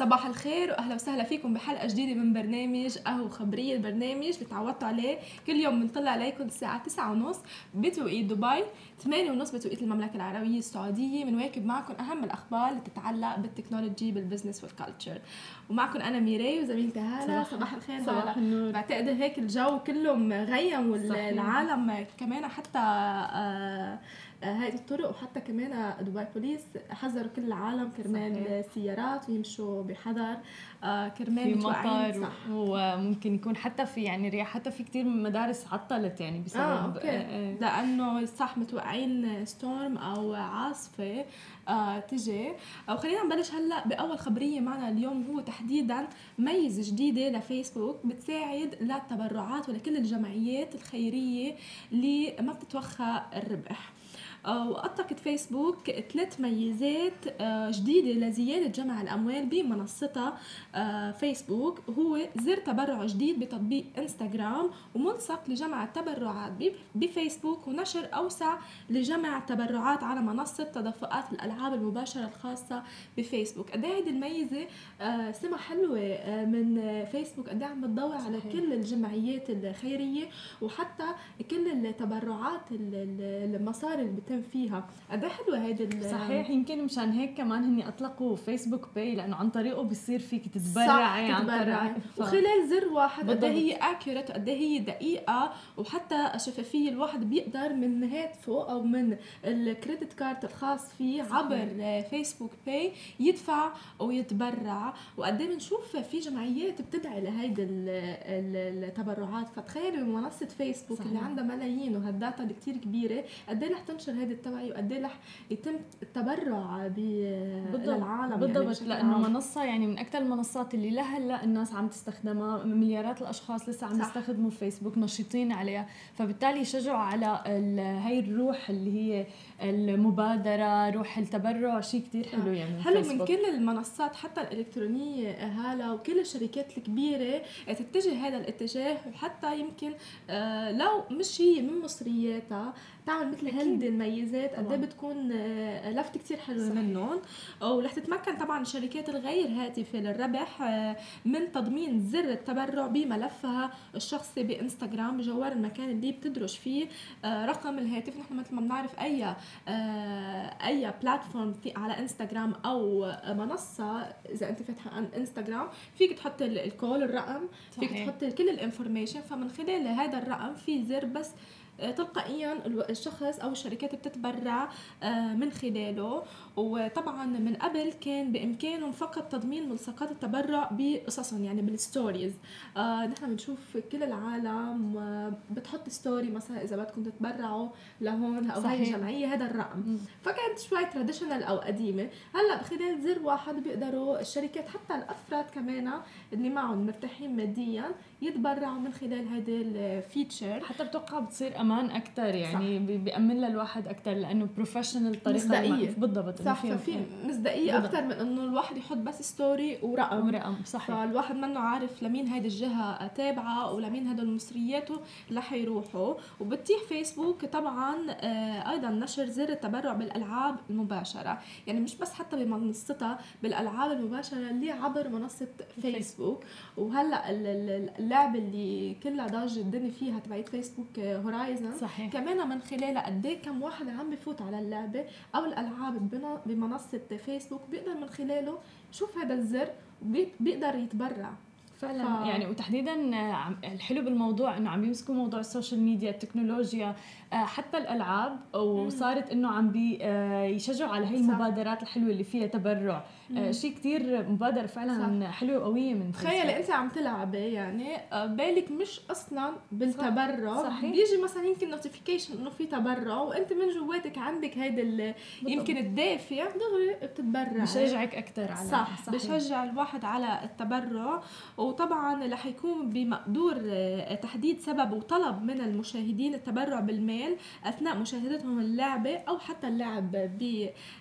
صباح الخير واهلا وسهلا فيكم بحلقة جديدة من برنامج قهوة خبرية البرنامج اللي تعودتوا عليه كل يوم بنطلع عليكم الساعة 9:30 بتوقيت دبي 8:30 بتوقيت المملكة العربية السعودية. بنواكب معكم أهم الأخبار اللي تتعلق بال technology بال business وال culture ومعكم أنا ميراي وزميلتي هالة. صباح الخير صباح النور. بعتقد هيك الجو كله مغيم والعالم كمان حتى آه هاي الطرق وحتى كمان دبي بوليس حذروا كل العالم كرمال السيارات ويمشوا بحذر آه كرمال في مطر وممكن يكون حتى في يعني رياح حتى في كتير من مدارس عطلت يعني بسبب آه okay. آه لأنه صح متوقعين storm أو عاصفة آه تجي. وخلينا نبلش هلأ بأول خبرية معنا اليوم هو تحديدا ميزه جديدة لفيسبوك بتساعد للتبرعات ولكل الجمعيات الخيرية اللي ما بتتوخى الربح. وأطلقت فيسبوك ثلاث ميزات آه، جديدة لزيادة جمع الأموال بمنصتها آه، فيسبوك. هو زر تبرع جديد بتطبيق إنستغرام وملصق لجمع التبرعات بفيسبوك ونشر أوسع لجمع التبرعات على منصة تدفقات الألعاب المباشرة الخاصة بفيسبوك. قد هيدي الميزة؟ آه، سمة حلوة من فيسبوك قد عم بتضوي على كل الجمعيات الخيرية وحتى كل التبرعات المصاري اللي بتم فيها قد إيه حلوة هيدي صحيح يمكن مشان هيك كمان هن أطلقوا فيسبوك Pay لأنه عن طريقه بصير فيك تتبرعي عن طريق. وخلال زر واحد قد إيه هي accurate قد إيه هي دقيقة وحتى شفافيه الواحد بيقدر من هاتفه أو من ال credit card الخاص فيه صحيح. عبر فيسبوك Pay يدفع ويتبرع وقد إيه بنشوف في جمعيات بتدعي لهيدي التبرعات فتخيلوا منصه فيسبوك صحيح. اللي عندها ملايين وهالداتا اللي كثير كبيرة قد إيه رح تنشر هذه التوعيه وقد إيه رح يتم التبرع بالعالم بالضبط يعني لأنه منصة يعني من أكثر المنصات اللي لهلا الناس عم تستخدمها مليارات الأشخاص لسه عم يستخدموا فيسبوك نشيطين عليها. فبالتالي يشجعوا على هي الروح اللي هي المبادرة روح التبرع شيء كثير حلو يعني حلو من كل المنصات حتى الإلكترونية هالا وكل الشركات الكبيرة تتجه هذا الاتجاه وحتى يمكن آه، لو مش هي من مصرياتها تعمل مثل هيدي الميزات قد إيه بتكون آه، لفت كتير حلوة منهم. ورح تتمكن طبعا الشركات الغير هاتفة للربح آه، من تضمين زر التبرع بملفها الشخصي بإنستغرام بجوار المكان اللي بتدرج فيه. آه، رقم الهاتف. نحن مثل ما بنعرف أي أي platform في على إنستغرام أو منصة إذا أنت فاتحة عن إنستغرام فيك تحط ال call الرقم فيك تحط كل ال information. فمن خلال هذا الرقم في زر بس تلقائيا الشخص أو الشركات بتتبرع آه، من خلاله. وطبعا من قبل كان بامكانهم فقط تضمين ملصقات التبرع بقصصهم يعني بال stories آه، نحن بنشوف كل العالم آه، بتحط story مثلا إذا بدكم تتبرعوا لهون أو هاي الجمعية هذا الرقم. فكانت شوي traditional أو قديمة. هلأ خلال زر واحد بيقدروا الشركات حتى الأفراد كمان اللي معهم مرتاحين ماديا يتبرعوا من خلال هذا ال feature حتى بتوقع بتصير أمان أكثر يعني بيأمن لها الواحد أكثر لأنه professional طريقة مصداقية. بالضبط صح ففي مصداقية أكثر من إنه الواحد يحط بس story ورقم. ورقم صح فالواحد منه عارف لمين هيدي الجهة تابعة ولمين هدول مصرياته رح يروحوا. وبتيح فيسبوك طبعا آه، أيضا نشر زر التبرع بالألعاب المباشرة. يعني مش بس حتى بمنصتها بالألعاب المباشرة اللي عبر منصة فيسبوك وهلأ اللعبة اللي كلها ضاجه الدنيا فيها تبعت فيسبوك Horizon صحيح. كمان من خلالها قد إيه كم واحد عم بفوت على اللعبة أو الألعاب بمنصة فيسبوك بيقدر من خلاله يشوف هذا الزر وبيقدر يتبرع. فعلا. ف... يعني وتحديدا الحلو بالموضوع إنه عم يمسكوا موضوع ال social media التكنولوجيا آه، حتى الألعاب وصارت إنه عم بيشجعوا آه، على هي المبادرات الحلوة اللي فيها تبرع. آه، شيء كثير مبادره فعلا صح. حلوة وقويه من تخيلي انت عم تلعبي يعني بالك مش أصلا بالتبرع. صحيح. بيجي مثلا يمكن notification إنه في تبرع وأنت من جواتك عندك هيدا يمكن الدافع دغري بتتبرع بشجعك أكثر على صح, صح. بشجع الواحد على التبرع. وطبعا رح يكون بمقدور تحديد سبب وطلب من المشاهدين التبرع بالمال أثناء مشاهدتهم اللعبة أو حتى اللعب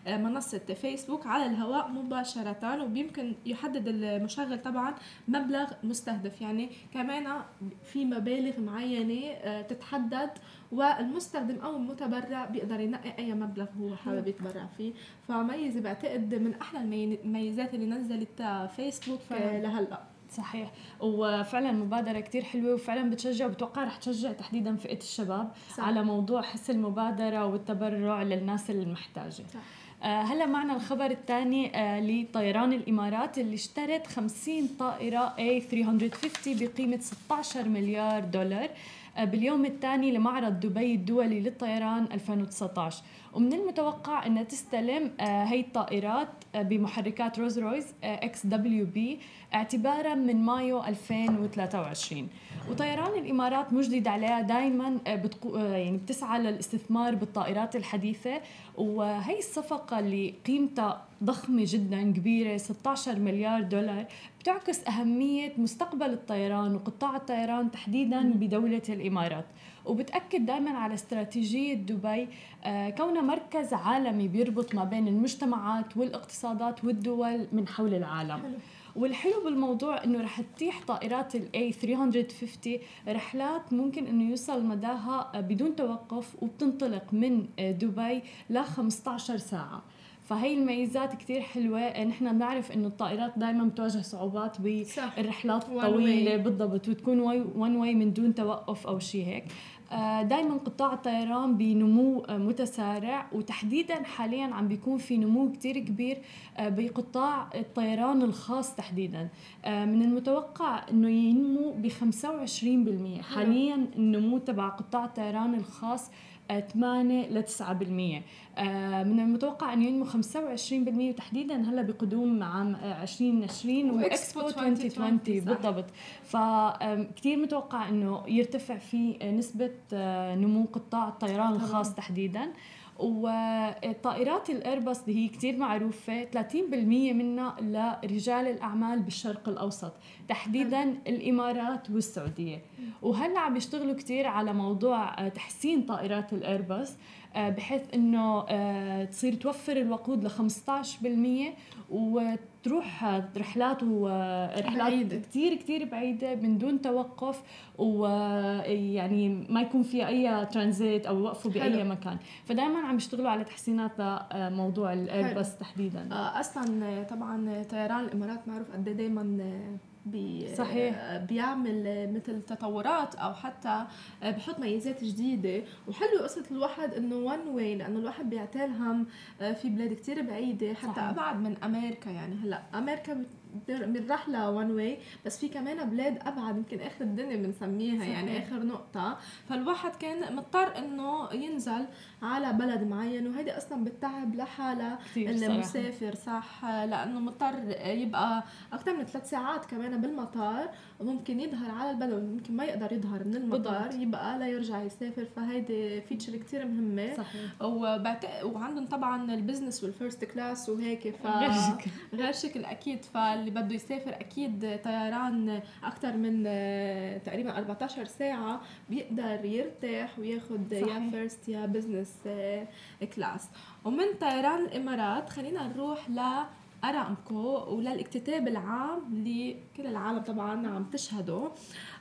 بمنصة فيسبوك على الهواء مباشرة وبيمكن يحدد المشغل طبعا مبلغ مستهدف. يعني كمان في مبالغ معينة تتحدد والمستخدم أو المتبرع بيقدر ينقي أي مبلغ هو حابب يتبرع فيه. فميزه بعتقد من أحلى الميزات اللي نزلت فيسبوك لهلأ. صحيح. وفعلا مبادرة كتير حلوة وفعلا بتشجع وبتوقع رح تشجع تحديدا فئة الشباب صح. على موضوع حس المبادرة والتبرع للناس المحتاجة. صح. آه هلا معنا الخبر الثاني آه لطيران الإمارات اللي اشترت 50 طائرة A350 بقيمة 16 مليار دولار آه، باليوم الثاني لمعرض دبي الدولي للطيران 2019 ومن المتوقع أنها تستلم آه، هي الطائرات آه، بمحركات رولز رويس XWB اعتبارا من مايو 2023 وطيران الإمارات مجدد عليها دائما بتقو يعني بتسعى للاستثمار بالطائرات الحديثة. وهي الصفقة اللي قيمتها ضخمة جدا كبيرة 16 مليار دولار بتعكس أهمية مستقبل الطيران وقطاع الطيران تحديدا بدولة الإمارات. وبتأكد دائما على استراتيجية دبي آه، كونها مركز عالمي بيربط ما بين المجتمعات والاقتصادات والدول من حول العالم حلو. والحلو بالموضوع إنه رح تتيح طائرات الاي 350 رحلات ممكن إنه يوصل مداها بدون توقف وبتنطلق من دبي ل 15 ساعة فهي الميزات كتير حلوة. نحن بنعرف إنه الطائرات دائما بتواجه صعوبات بالرحلات الطويلة بالضبط وتكون وان واي من دون توقف أو شيء هيك. آه، دائما قطاع الطيران بنمو آه، متسارع وتحديدا حاليا عم بيكون في نمو كتير كبير آه، بقطاع الطيران الخاص تحديدا. من المتوقع إنه ينمو ب 25% حاليا النمو تبع قطاع الطيران الخاص 8 ل 9% آه، من المتوقع أن ينمو 25% وتحديدا هلا بقدوم عام 2020 واكسبو 2020 بالضبط. فكتير متوقع أنه يرتفع في نسبة آه، نمو قطاع الطيران الخاص تحديدا. والطائرات الايرباص اللي هي كثير معروفة 30% منها لرجال الأعمال بالشرق الأوسط تحديدا الإمارات والسعودية. وهلأ عم يشتغلوا كثير على موضوع آه، تحسين طائرات الايرباص آه، بحيث إنه آه، تصير توفر الوقود ل 15% وتروح رحلات ورحلات كثير كثير بعيدة. من دون توقف ويعني ما يكون في أي ترانزيت أو يوقفوا بأي حلو. مكان. فدائما عم يشتغلوا على تحسينات لموضوع الايرباص تحديدا. أصلا طبعا طيران الإمارات معروف قد إيه دائما بي صحيح. بيعمل مثل تطورات أو حتى بحط ميزات جديدة. وحلو قصة الواحد إنه one way لأنه الواحد بيعتلهم في بلاد كتير بعيدة. حتى صحيح. أبعد من أمريكا يعني. هلأ أمريكا بنروح one way بس في كمان بلاد أبعد يمكن آخر الدنيا بنسميها يعني آخر نقطة. فالواحد كان مضطر إنه ينزل على بلد معين وهيدي أصلا بتتعب لحالها المسافر صح؟ لأنه مضطر يبقى أكثر من ثلاث ساعات كمان بالمطار وممكن يظهر على البلد وممكن ما يقدر يظهر من المطار بالضبط. يبقى لا يرجع يسافر. فهيدي feature كثير مهمة. صحيح. وبعت... وعندهم طبعا ال business وال first class وهيك ف غير شكل. أكيد. فاللي بده يسافر أكيد طيران أكثر من تقريبا 14 ساعة بيقدر يرتاح وياخذ يا first يا business كلاس. ومن طيران الإمارات خلينا نروح ل أرامكو وللإكتتاب العام اللي كل العالم طبعا عم تشهده.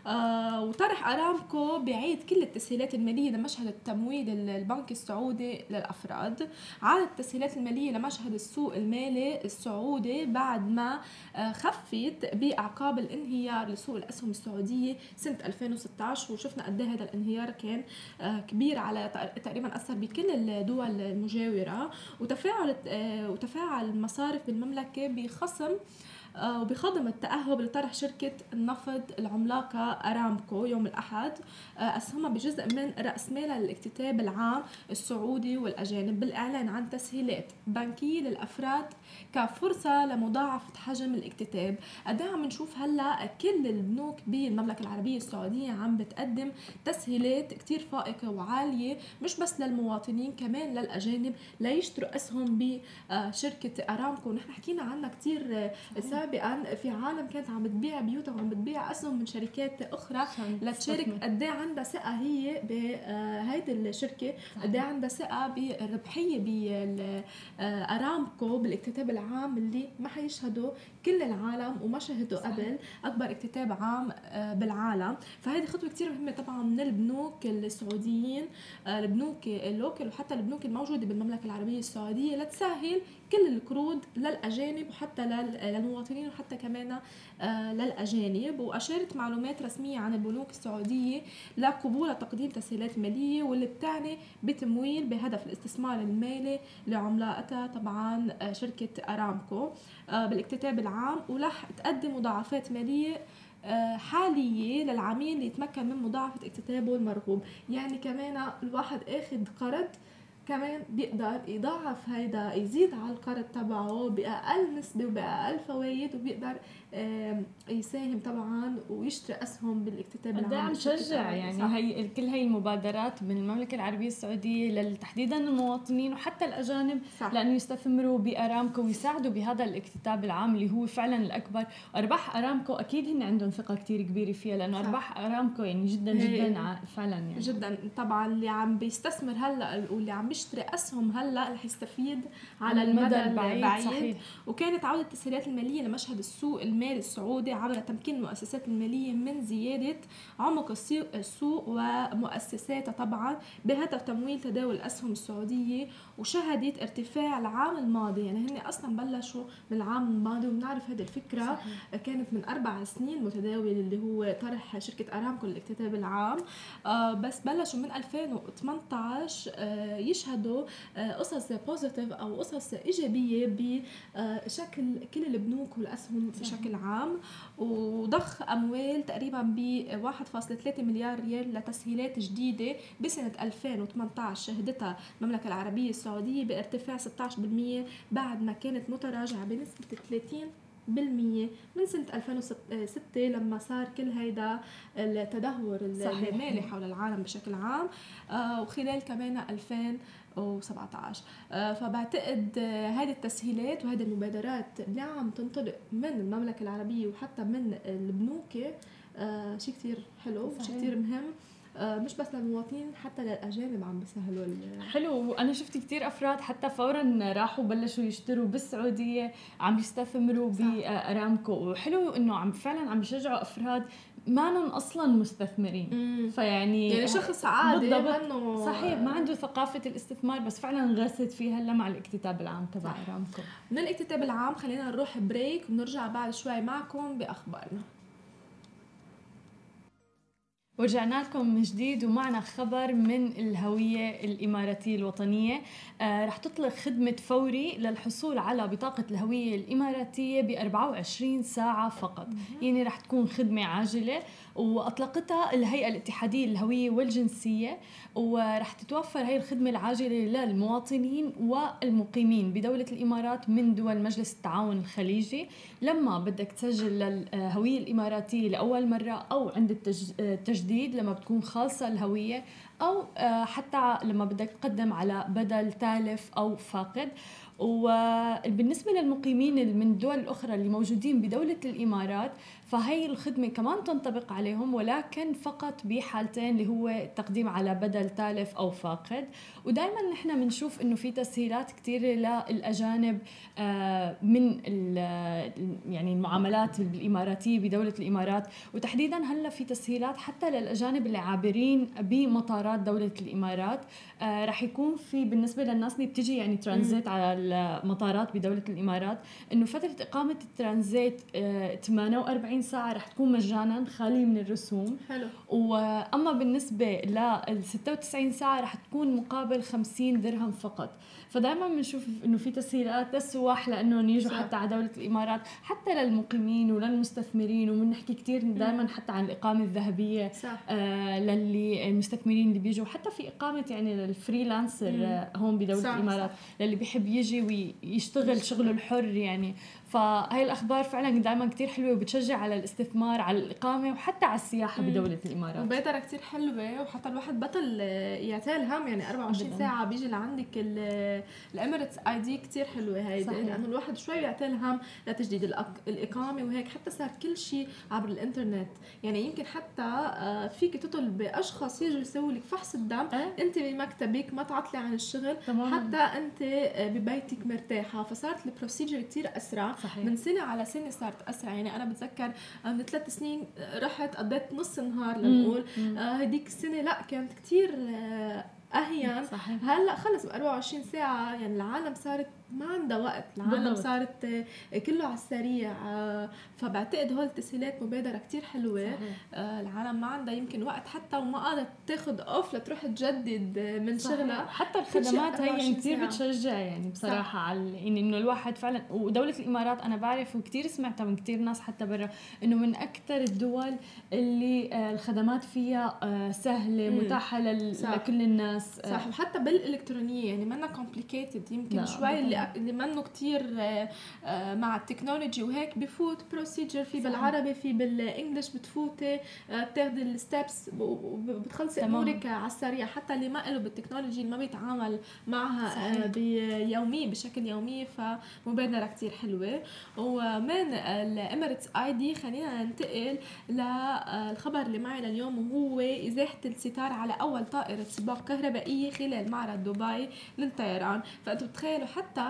آه وطرح أرامكو بعيد كل التسهيلات المالية لمشهد التمويل البنك السعودي للأفراد. عاد التسهيلات المالية لمشهد السوق المالي السعودي بعد ما آه خفت بأعقاب الانهيار لسوق الأسهم السعودية سنة 2016 وشفنا قد إيه هذا الانهيار كان آه كبير على تقريبا أثر بكل الدول المجاورة. وتفاعل وتفاعل المصارف بالمملكة بخصم وبخضم التأهب لطرح شركة النفط العملاقة أرامكو يوم الأحد. آه، أسهمها بجزء من رأس مالها للاكتتاب العام السعودي والأجانب بالإعلان عن تسهيلات بنكية للأفراد كفرصة لمضاعفة حجم الاكتتاب. قد عم نشوف هلأ كل البنوك بالمملكة العربية السعودية عم بتقدم تسهيلات كتير فائقة وعالية مش بس للمواطنين كمان للأجانب ليشتروا أسهم بشركة أرامكو. نحن حكينا عنها كتير سابقا سابقا في عالم كانت عم بتبيع بيوتها وعم بتبيع أسهم من شركات أخرى لتشارك قد إيه عندها ثقه هي بهيدي الشركة. قد إيه عندها ثقه بالربحيه بارامكو بالإكتتاب العام اللي ما حيشهدوا. كل العالم وما شهدوا قبل أكبر اكتتاب عام آه، بالعالم. فهذه خطوة كثير مهمة طبعا من البنوك السعوديين آه، البنوك اللوكل وحتى البنوك الموجودة بالمملكة العربية السعودية لتسهل كل القروض للأجانب وحتى للمواطنين وحتى كمان آه، للأجانب. واشارت معلومات رسمية عن البنوك السعودية لقبول تقديم تسهيلات مالية واللي بتعني بتمويل بهدف الاستثمار المالي لعملائها طبعا شركة أرامكو. بالاكتتاب العام ورح تقدم مضاعفات مالية حالية للعميل اللي يتمكن من مضاعفة اكتتابه المرغوب. يعني كمان الواحد آخذ قرض كمان بيقدر يضاعف هيدا يزيد على القرض تبعه بأقل نسبة وبأقل فوائد وبيقدر يساهم طبعا ويشتري أسهم بالاكتتاب العام عم تشجع يعني صح. هي كل هي المبادرات من المملكة العربية السعودية تحديدا المواطنين وحتى الأجانب صح. لأنه يستثمروا بأرامكو ويساعدوا بهذا الاكتتاب العام اللي هو فعلا الأكبر أرباح أرامكو أكيد هن عندهم ثقة كثير كبيرة فيها لأنه أرباح أرامكو يعني جدا جدا فعلا يعني جدا طبعا اللي عم بيستثمر هلأ واللي عم بيشتري أسهم هلأ رح يستفيد على المدى البعيد, البعيد. صحيح. وكانت عودة التسهيلات المالية لمشهد السوق المالي السعودي عبر تمكين المؤسسات المالية من زيادة عمق السوق ومؤسساتها طبعا بهدف تمويل تداول الأسهم السعودية وشهدت ارتفاع العام الماضي. يعني هن أصلا بلشوا من العام الماضي وبنعرف هذه الفكرة. صحيح. كانت من أربع سنين متداول اللي هو طرح شركة أرامكو للاكتتاب العام. آه بس بلشوا من 2018 آه يشهدوا آه قصص بوزيتيف أو قصص إيجابية بشكل كل البنوك والأسهم بشكل عام وضخ أموال تقريبا ب 1.3 مليار ريال لتسهيلات جديدة بسنة 2018 شهدتها المملكة العربية السعودية بارتفاع 16% بعد ما كانت متراجعة بنسبة 30 بالمية من سنة 2006 لما صار كل هيدا التدهور المالي حول العالم بشكل عام. آه، وخلال كمان 2000 و17 آه، فبعتقد هذه التسهيلات وهذه المبادرات اللي عم تنطلق من المملكة العربية وحتى من البنوك آه، شيء كثير حلو وشيء كثير مهم. آه، مش بس للمواطنين حتى للأجانب عم بيسهلوا حلو وأنا شفت كثير أفراد حتى فورا راحوا بلشوا يشتروا بالسعودية عم يستثمروا بأرامكو. وحلو إنه عم فعلا عم يشجعوا أفراد مانن أصلا مستثمرين. مم. فيعني يعني شخص عادي بالضبط. صحيح ما عنده ثقافة الاستثمار بس فعلا غست فيها هلا مع الاكتتاب العام تبع ارامكو من الاكتتاب العام خلينا نروح break ونرجع بعد شوي معكم بأخبارنا. ورجعنا لكم من جديد ومعنا خبر من الهوية الإماراتية الوطنية. آه رح تطلق خدمة فوري للحصول على بطاقة الهوية الإماراتية ب 24 ساعة فقط. يعني رح تكون خدمة عاجلة. وأطلقتها الهيئة الاتحادية للهويه والجنسية ورح تتوفر هي الخدمة العاجلة للمواطنين والمقيمين بدولة الإمارات من دول مجلس التعاون الخليجي. لما بدك تسجل للهوية الإماراتية لأول مرة أو عند التجديد لما بتكون خالصة الهوية أو حتى لما بدك تقدم على بدل تالف أو فاقد. وبالنسبة للمقيمين من الدول الأخرى اللي موجودين بدولة الإمارات فهي الخدمة كمان تنطبق عليهم ولكن فقط بحالتين اللي هو التقديم على بدل تالف أو فاقد. ودائما نحن بنشوف إنه في تسهيلات كثيرة للأجانب آه، من يعني المعاملات الإماراتية بدولة الإمارات. وتحديدا هلأ في تسهيلات حتى للأجانب اللي عابرين بمطارات دولة الإمارات. آه، رح يكون في بالنسبة للناس اللي بتجي يعني ترانزيت على المطارات بدولة الإمارات إنه فترة إقامة الترانزيت 48 آه، ساعة رح تكون مجانا خالية من الرسوم. حلو. وأما بالنسبة لل 96 ساعة رح تكون مقابل 50 درهم فقط. فدائما بنشوف إنه في تسهيلات للسواح لأنه يجوا حتى على دولة الإمارات حتى للمقيمين وللمستثمرين وبنحكي كثير دائما حتى عن الإقامة الذهبية صح. آه للي المستثمرين اللي بيجوا حتى في إقامة يعني للفريلانسر آه هون بدولة صح. الإمارات صح. للي بيحب يجي ويشتغل شغله الحر يعني فهي الأخبار فعلا دائما كثير حلوة وبتشجع على الاستثمار على الإقامة وحتى على السياحة بدولة الإمارات مبادره كثير حلوة وحتى الواحد بطل يعتال هم يعني 24 أبداً. ساعة بيجي لعندك ال Emirates ID كثير حلوة هيدي. لأنه الواحد شوي يعتال هم لتجديد الإقامة وهيك حتى صار كل شيء عبر الإنترنت. يعني يمكن حتى آه، فيك تطلب اشخاص يجوا يسووا لك فحص الدم. أه؟ أنت بمكتبك ما تعطلي عن الشغل. تمام. حتى أنت آه، ببيتك مرتاحة. فصارت ال procedure كثير أسرع. صحيح. من سنة على سنة صارت أسرع. يعني أنا بتذكر آه، من ثلاث سنين رحت قضيت نص النهار لنقول هذيك السنة لا كانت كثير اهين صحيح. هلأ خلص ب 24 ساعة يعني العالم صارت ما عندها وقت العالم. صارت آه، كله على السريع آه، فبعتقد هول التسهيلات مبادرة كتير حلوة صحيح. آه، العالم ما عندها يمكن وقت حتى وما قادرة تاخذ اوف لتروح تجدد من شغلها حتى الخدمات هي يعني كثير بتشجع يعني بصراحة صح. على يعني إنه الواحد فعلا ودولة الإمارات أنا بعرف وكثير سمعتها من كثير ناس حتى برا إنه من أكثر الدول اللي الخدمات فيها سهلة مم. متاحة لكل الناس صح وحتى بالإلكترونية يعني منا complicated يمكن شوي اللي اللي منه كتير آه، آه، مع ال technology وهيك بفوت procedure في بالعربي في بال English بتفوتي آه، بتاخذي ال steps وبتخلصي أمورك على السريع. حتى اللي ما له بال technology اللي ما بيتعامل معها بيومي بشكل يومي فمبادرة كتير حلوة. ومن ال Emirates ID خلينا ننتقل للخبر اللي معي لليوم وهو إزاحة الستار على أول طائرة سباق كهربائية خلال معرض دبي للطيران. فأنتم بتخيلوا حتى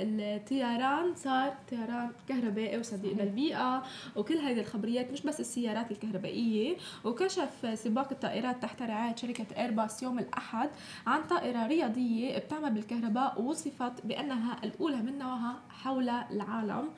الطيران صار طيران كهربائي وصديق للبيئة وكل هذه الخبريات مش بس السيارات الكهربائية. وكشف سباق الطائرات تحت رعاية شركة ايرباص يوم الأحد عن طائرة رياضية بتعمل بالكهرباء ووصفت بأنها الأولى من نوعها حول العالم.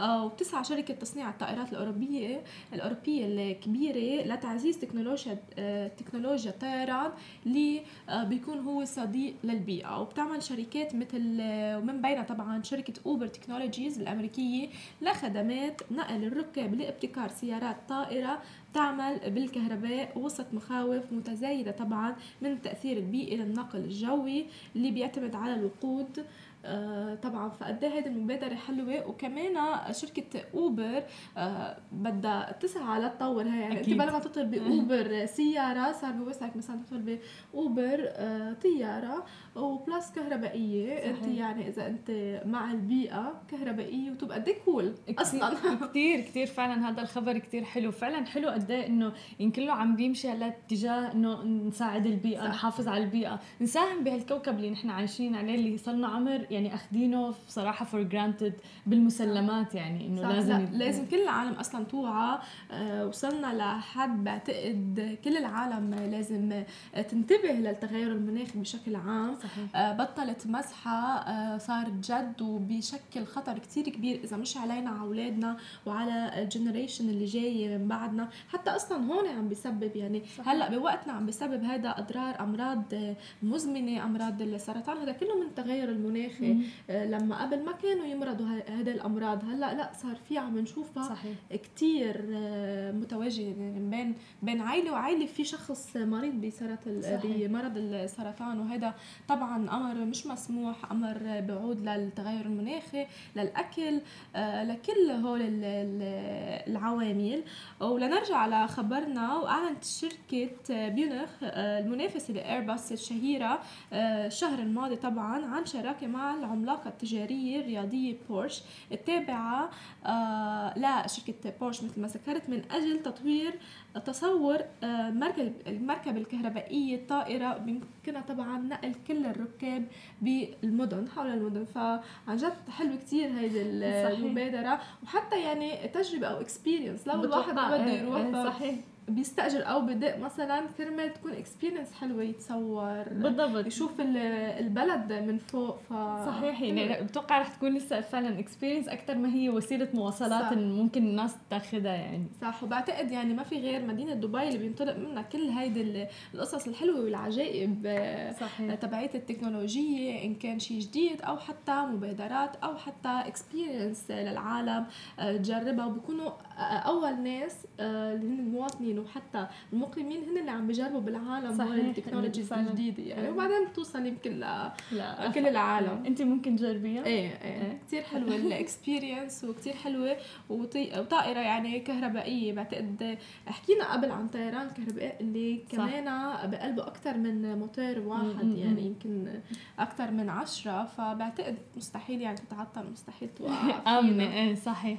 آه، وبتسعى شركة تصنيع الطائرات الأوروبية الأوروبية الكبيرة لتعزيز تكنولوجيا آه، تكنولوجيا الطيران اللي آه، بيكون هو صديق للبيئة. وبتعمل شركات مثل ومن بينها طبعا شركة أوبر تكنولوجيز الأمريكية لخدمات نقل الركاب لابتكار سيارات طائرة تعمل بالكهرباء وسط مخاوف متزايدة طبعا من التأثير البيئي للنقل الجوي اللي بيعتمد على الوقود. آه طبعا. فقد إيه هيدي المبادرة حلوة وكمان شركة أوبر آه بدها تسعى لتطور هي يعني انت بدل ما تطلبي أوبر سيارة صار بوسعك مثلا تطلبي أوبر آه طيارة. و plus كهربائية. صحيح. انت يعني إذا انت مع البيئة كهربائية وتبقى قد cool أصلا. كثير كثير فعلا هذا الخبر كثير حلو. فعلا حلو قد إيه إنه يمكن كله عم بيمشي على اتجاه إنه نساعد البيئة صح. نحافظ على البيئة. نساهم بهالكوكب اللي نحن عايشين عليه اللي صرنا عمر يعني اخذينه بصراحة for granted بالمسلمات يعني إنه لازم لا. لازم كل العالم أصلا توعى. آه وصلنا لحد بعتقد كل العالم لازم تنتبه للتغير المناخي بشكل عام. صحيح. آه بطلت مسحة آه صارت جد وبيشكل خطر كتير كبير. إذا مش علينا على أولادنا وعلى الجنريشن اللي جاي من بعدنا. حتى أصلا هون عم بيسبب يعني صحيح. هلأ بوقتنا عم بيسبب هذا أضرار أمراض مزمنة أمراض السرطان هذا كله من التغير المناخي. آه، لما قبل ما كانوا يمرضوا هذه الأمراض هلأ لأ صار في عم نشوفها صحيح. كثير آه، متواجده يعني بين بين عائله وعائله في شخص مريض بسرطان بمرض السرطان وهذا طبعا أمر مش مسموح أمر بعود للتغير المناخي للأكل آه، لكل هول العوامل. ولنرجع لخبرنا وأعلنت شركة بيونخ المنافسة لايرباص الشهيرة الشهر الماضي طبعا عن شراكة مع العملاقة التجارية الرياضية بورش التابعة آه لشركة بورش مثل ما ذكرت من أجل تطوير تصور آه مركب المركبة الكهربائية الطائرة بيمكنها طبعا نقل كل الركاب بالمدن حول المدن. فعن جد حلو كثير هيدي المبادرة. وحتى يعني تجربة أو experience لو الواحد بده إيه، يروح إيه، صحيح. بيستأجر أو بدق مثلا كرمال تكون experience حلوة يتصور بالضبط. يشوف البلد من فوق ف صحيح يعني بتوقع رح تكون لسه فعلا experience أكثر ما هي وسيلة مواصلات صح. ممكن الناس تاخذها يعني. صح وبعتقد يعني ما في غير مدينة دبي اللي بينطلق منها كل هيدي القصص الحلوة والعجائب صحيح. تبعية التكنولوجية إن كان شيء جديد أو حتى مبادرات أو حتى experience للعالم آه، تجربها وبيكونوا أول ناس آه، اللي هن المواطنين المصورين وحتى المقيمين هن اللي عم بيجربوا بالعالم هول ال technologies الجديدة. يعني وبعدين بتوصل يمكن لكل العالم. أنت ممكن تجربيها؟ إيه إيه, إيه. كثير حلوة ال experience وكثير حلوة وطائرة يعني كهربائية. بعتقد حكينا قبل عن طيران كهربائي اللي كمان بقلبه أكثر من موتور واحد. يعني يمكن أكثر من عشرة. فبعتقد مستحيل يعني تتعطل مستحيل توقف آمنة إيه صحيح.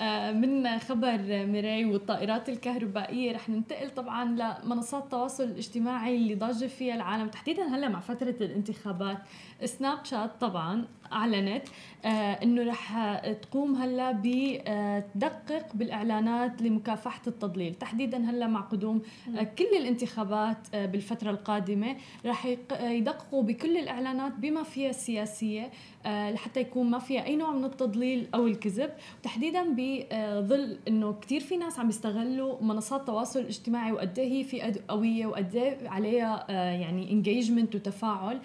آه من خبر ميراي والطائرات الكهربائية رح ننتقل طبعا لمنصات التواصل الاجتماعي اللي ضاجه فيها العالم تحديدا هلأ مع فترة الانتخابات. سناب شات طبعا أعلنت آه إنه رح تقوم هلا بتدقق بالإعلانات لمكافحة التضليل. تحديدا هلا مع قدوم آه كل الانتخابات آه بالفترة القادمة رح يدققوا بكل الإعلانات بما فيها السياسيه لحتى يكون ما فيها أي نوع من التضليل أو الكذب. تحديدا بظل إنه كثير في ناس عم يستغلوا منصات التواصل الاجتماعي وقد إيه هي في قوية وقد إيه عليها يعني انجيجمنت وتفاعل.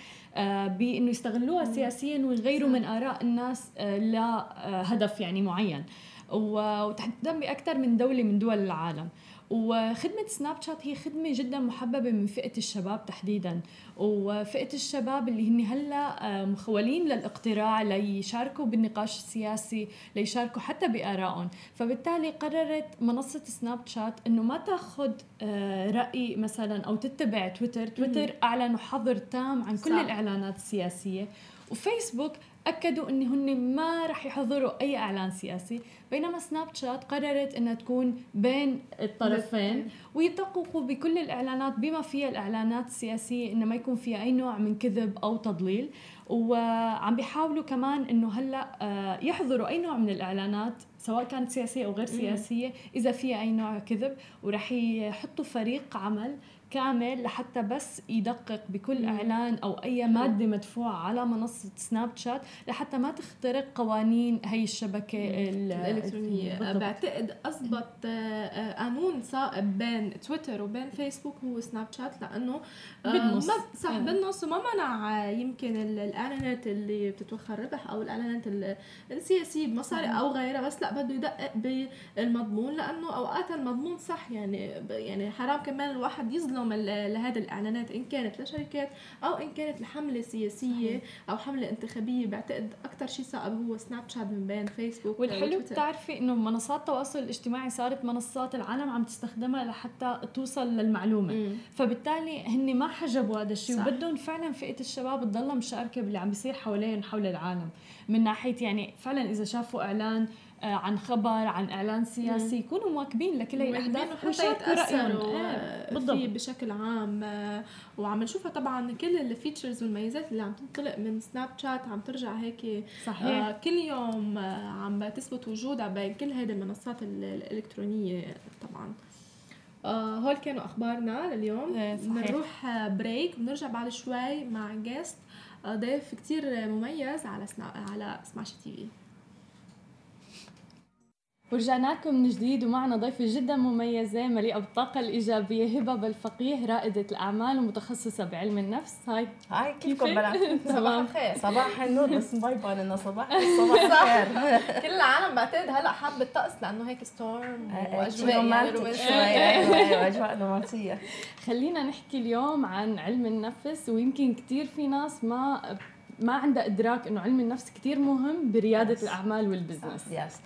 بإنه يستغلوها سياسيا ويغيروا من آراء الناس آه، لهدف يعني معين. وتحديدا بأكثر من دولة من دول العالم. وخدمة سناب شات هي خدمة جدا محببة من فئة الشباب تحديدا. وفئة الشباب اللي هن هلأ مخولين للاقتراع ليشاركوا بالنقاش السياسي ليشاركوا حتى بآرائهم. فبالتالي قررت منصة سناب شات إنه ما تاخذ آه، رأي مثلا أو تتبع تويتر. تويتر اعلنوا حظر تام عن كل صح. الإعلانات السياسية. وفيسبوك أكدوا إن هن ما رح يحضروا أي إعلان سياسي. بينما سناب شات قررت إنها تكون بين الطرفين. ويدققوا بكل الإعلانات بما فيها الإعلانات السياسية إنه ما يكون فيها أي نوع من كذب أو تضليل. وعم بيحاولوا كمان إنه هلأ آه، يحضروا أي نوع من الإعلانات سواء كانت سياسية أو غير سياسية إذا فيها أي نوع كذب ورح يحطوا فريق عمل كامل لحتى بس يدقق بكل إعلان أو أي مادة مدفوعة على منصة سناب شات لحتى ما تخترق قوانين هي الشبكة الإلكترونية. بعتقد اضبط آه، آه، قانون صائب بين تويتر وبين فيسبوك هو سناب شات لأنه آه، بالنص. صح. بالنص وما منع يمكن الإعلانات اللي بتتوخى الربح أو الإعلانات السياسية بمصاري أو غيرها بس لا بده يدقق بالمضمون لأنه أوقات المضمون صح يعني يعني حرام كمان الواحد يظلم لهم لهذه الإعلانات إن كانت لشركات أو إن كانت لحملة سياسية أو حملة انتخابية بعتقد أكثر شيء صعب هو سناب شات من بين فيسبوك والحلو بتعرفي إنه منصات التواصل الاجتماعي صارت منصات العالم عم تستخدمها لحتى توصل للمعلومة. مم. فبالتالي هن ما حجبوا هذا الشيء وبدهم فعلا فئة الشباب تضلها مشاركة باللي عم بيصير حوالين حول العالم. من ناحية يعني فعلا إذا شافوا إعلان آه، عن خبر عن إعلان سياسي يكونوا مواكبين لكل هي الاحداث ويشاركوا رأيهم. بالضبط فيه بشكل عام آه، وعم نشوفها طبعا كل ال features والميزات اللي عم تنطلق من سناب شات عم ترجع هيك صحيح. آه كل يوم آه عم تثبت وجودها بين كل هذه المنصات الإلكترونية طبعا. آه هول كانوا أخبارنا لليوم. بنروح break بنرجع بعد شوي مع guest ضيف كتير مميز على سنا... على سماش تي في ورجعنا لكم من جديد ومعنا ضيفة جدا مميزة مليئة بالطاقة الإيجابية هبة بالفقيه رائدة الأعمال ومتخصصة بعلم النفس. hi hi كيفكم بنات؟ صباح الخير. صباح النور بس ما يبان انه صباح صباح الخير. كل العالم بعتقد هلأ حابة الطقس لأنه هيك storm وأجواء يعني أجواء رومانسية خلينا نحكي اليوم عن علم النفس ويمكن كثير في ناس ما ما عندها إدراك إنه علم النفس كثير مهم بريادة الأعمال وال business yes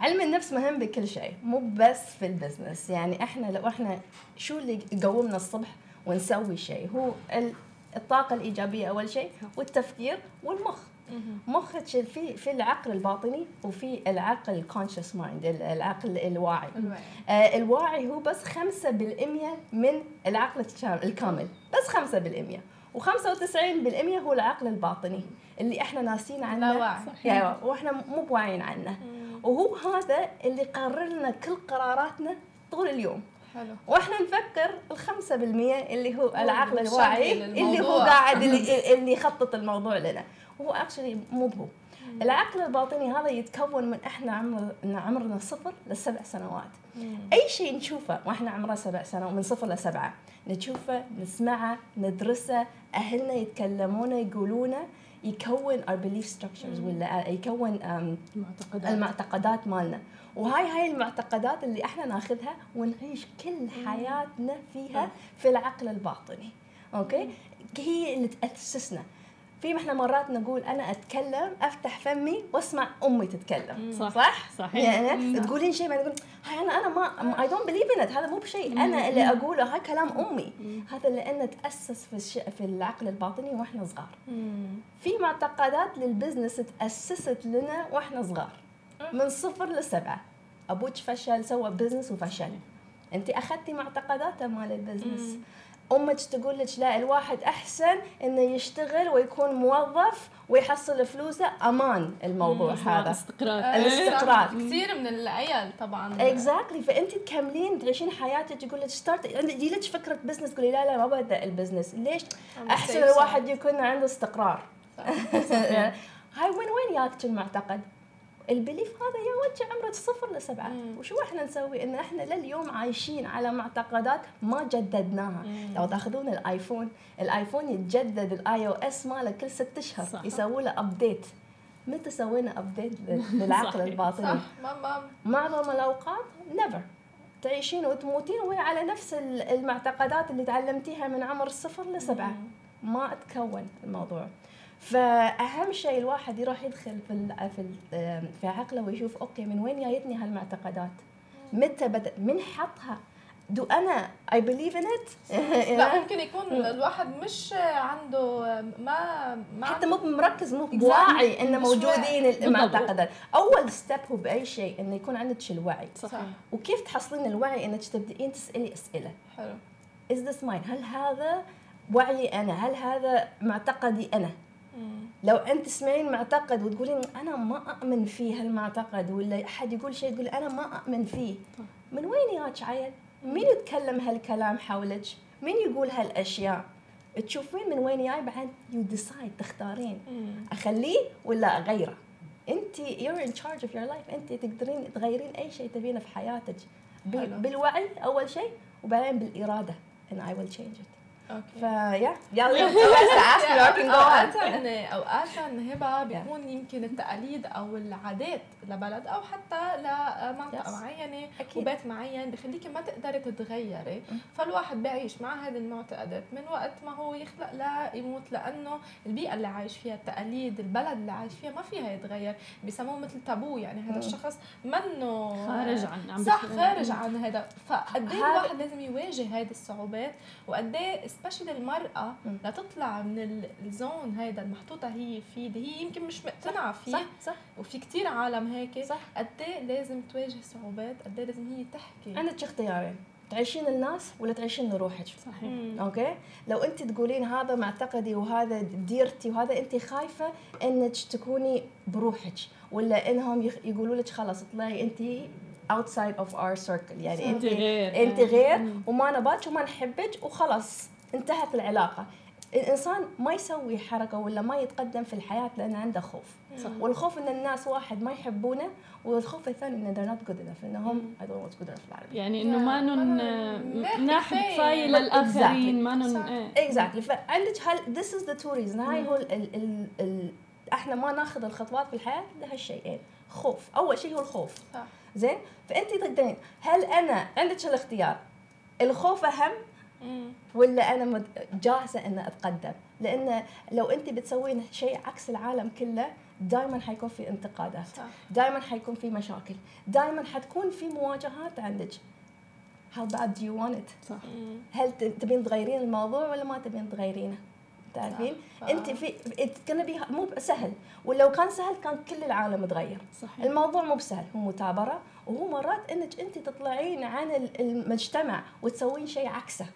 علم النفس مهم بكل شيء مو بس في ال business. يعني إحنا لو إحنا شو اللي يقومنا الصبح ونسوي شيء؟ هو الطاقة الإيجابية أول شيء والتفكير والمخ. مخك في في العقل الباطني وفي العقل ال conscious mind العقل الواعي. آه الواعي هو بس 5% من العقل الكامل. بس 5% و95% هو العقل الباطني. اللي إحنا ناسين عنه. لا واعي. يعني وإحنا مو بواعيين عنه. وهو هذا اللي قرر لنا كل قراراتنا طول اليوم. حلو. وإحنا نفكر الخمسة بالمية اللي هو العقل الواعي اللي هو قاعد اللي, اللي يخطط الموضوع لنا. هو اكشلي مو هو العقل الباطني هذا يتكون من إحنا عمر عمرنا صفر لسبع سنوات. مم. أي شيء نشوفه وإحنا عمرنا سبع سنوات من صفر لسبعة نشوفه نسمعه ندرسه أهلنا يتكلمونه يقولونه يكون our belief structures ولا يكون المعتقدات. المعتقدات مالنا. وهاي هاي المعتقدات اللي إحنا ناخذها ونعيش كل حياتنا فيها في العقل الباطني. أوكي؟ هي اللي تأسسنا. في إحنا مرات نقول أنا أتكلم أفتح فمي وأسمع أمي تتكلم. صح. صح صحيح. يعني تقولين شيء بعدين تقول هاي أنا أنا ما I don't believe إن هذا مو بشيء. أنا اللي أقوله هاي كلام أمي. هذا لأنه تأسس في الش... في العقل الباطني وإحنا صغار. في معتقدات لل business تأسست لنا وإحنا صغار. من صفر لسبعة. أبوك فشل سوى business وفشل. أنت أخذتي معتقداته مال ال business. أمك تقول لك لا الواحد أحسن إنه يشتغل ويكون موظف ويحصل فلوسه أمان الموضوع هذا. استقرار الاستقرار. كثير من العيال طبعا. exactly فأنت تكملين تعيشين حياتك يقول لك start يجي لك فكرة business تقولي لا لا ما ببدأ ال business ليش؟ أحسن الواحد يكون عنده استقرار. هاي وين وين ياك المعتقد؟ ال belief هذا جا وإنت عمرك صفر لسبعة. مم. وشو إحنا نسوي؟ إن إحنا لليوم عايشين على معتقدات ما جددناها. لو تأخذون الآيفون الآيفون يتجدد ال iOS ماله كل ست أشهر. يسووا له update متى سوينا update للعقل. الباطني؟ صح. معظم الأوقات never تعيشين وتموتين وهي على نفس ال- المعتقدات اللي تعلمتيها من عمر الصفر لسبعة. ما تكون الموضوع. فأهم شيء الواحد يروح يدخل في ال في ال في عقله ويشوف okay من وين جايتني هالمعتقدات؟ متى بدأ؟ من حطها؟ do أنا I believe in it لا ممكن يكون الواحد مش عنده ما ما حتى مو مركز مو. بواعي انه موجودين. المعتقدات. أول ستيب هو بأي شيء إنه يكون عندك الوعي. صح. وكيف تحصلين الوعي؟ إنك تبدئين تسألي أسئلة. حلو. Is this mine هل هذا وعي أنا؟ هل هذا معتقدي أنا؟ لو أنت تسمعين معتقد وتقولين أنا ما أؤمن فيه هالمعتقد ولا أحد يقول شيء تقول أنا ما أؤمن فيه من وين ياك عيل؟ مين يتكلم هالكلام حولك؟ مين يقول هالأشياء؟ تشوفين من وين جاي بعد؟ you decide تختارين. أخليه ولا أغيره؟ أنت you're in charge of your life. أنت تقدرين تغيرين أي شيء تبينه في حياتك. بالوعي أول شيء وبعدين بالإرادة. And I will change it. okay فيا يلا. on أوقات إن أوقات هبة بيكون يمكن التقاليد أو العادات لبلد أو حتى لمنطقة. معينة أكيد. وبيت معين بخليكي ما تقدري تتغيري. فالواحد بيعيش مع هذه المعتقدات من وقت ما هو يخلق لا يموت لأنه البيئة اللي عايش فيها التقاليد البلد اللي عايش فيها ما فيها يتغير. بيسموه مثل تابو يعني هذا الشخص منه خارج عن صح خارج عن هذا. فقد هذا- الواحد لازم يواجه هذه الصعوبات؟ وقد إيه سبيشلي المراه. لتطلع من ال- الزون هيدا المحطوطة هي فيه اللي هي يمكن مش مقتنعة فيه. صح صح. وفي كتير عالم هيك. صح. قد إيه لازم تواجه صعوبات قد إيه لازم هي تحكي. عندك اختيارين تعيشين الناس ولا تعيشين لروحك؟ صحيح. مم. أوكي؟ لو أنت تقولين هذا معتقدي وهذا ديرتي وهذا أنت خايفة إنك تكوني بروحك ولا إنهم يقولوا لك خلاص اطلعي أنت outside of our circle. يعني أنت أنت غير. أنت غير مم. وما نباك وما نحبك وخلاص. انتهت العلاقة الإنسان ما يسوي حركة ولا ما يتقدم في الحياة لأنه عنده خوف صح. والخوف إن الناس واحد ما يحبونه والخوف الثاني إن they're not good enough إنهم I don't know what's good enough بالعربي يعني إنه ما نن. كفايه. للاخرين ما نن. إيه. اكزاكتلي فعندك هل this is the two reason هاي هو ال ال ال ال إحنا ما ناخذ الخطوات في الحياة لهالشيئين خوف أول شيء هو الخوف صح زين فأنت تقدرين هل أنا عندك الاختيار الخوف أهم. ولا أنا مد- جاهزه ان أتقدم. لأن لو انت بتسوين شيء عكس العالم كله دائما حيكون في انتقادات. دائما حيكون في مشاكل. دائما حتكون في مواجهات عندك. How bad do you want it? صح. هل تبين تغيرين الموضوع ولا ما تبين تغيرينه؟ تعرفين. انت في gonna be مو سهل. ولو كان سهل كان كل العالم تغير. صحيح الموضوع مو بسهل. هو مثابره وهو مرات إنك انت تطلعين عن ال- المجتمع وتسوين شيء عكسه.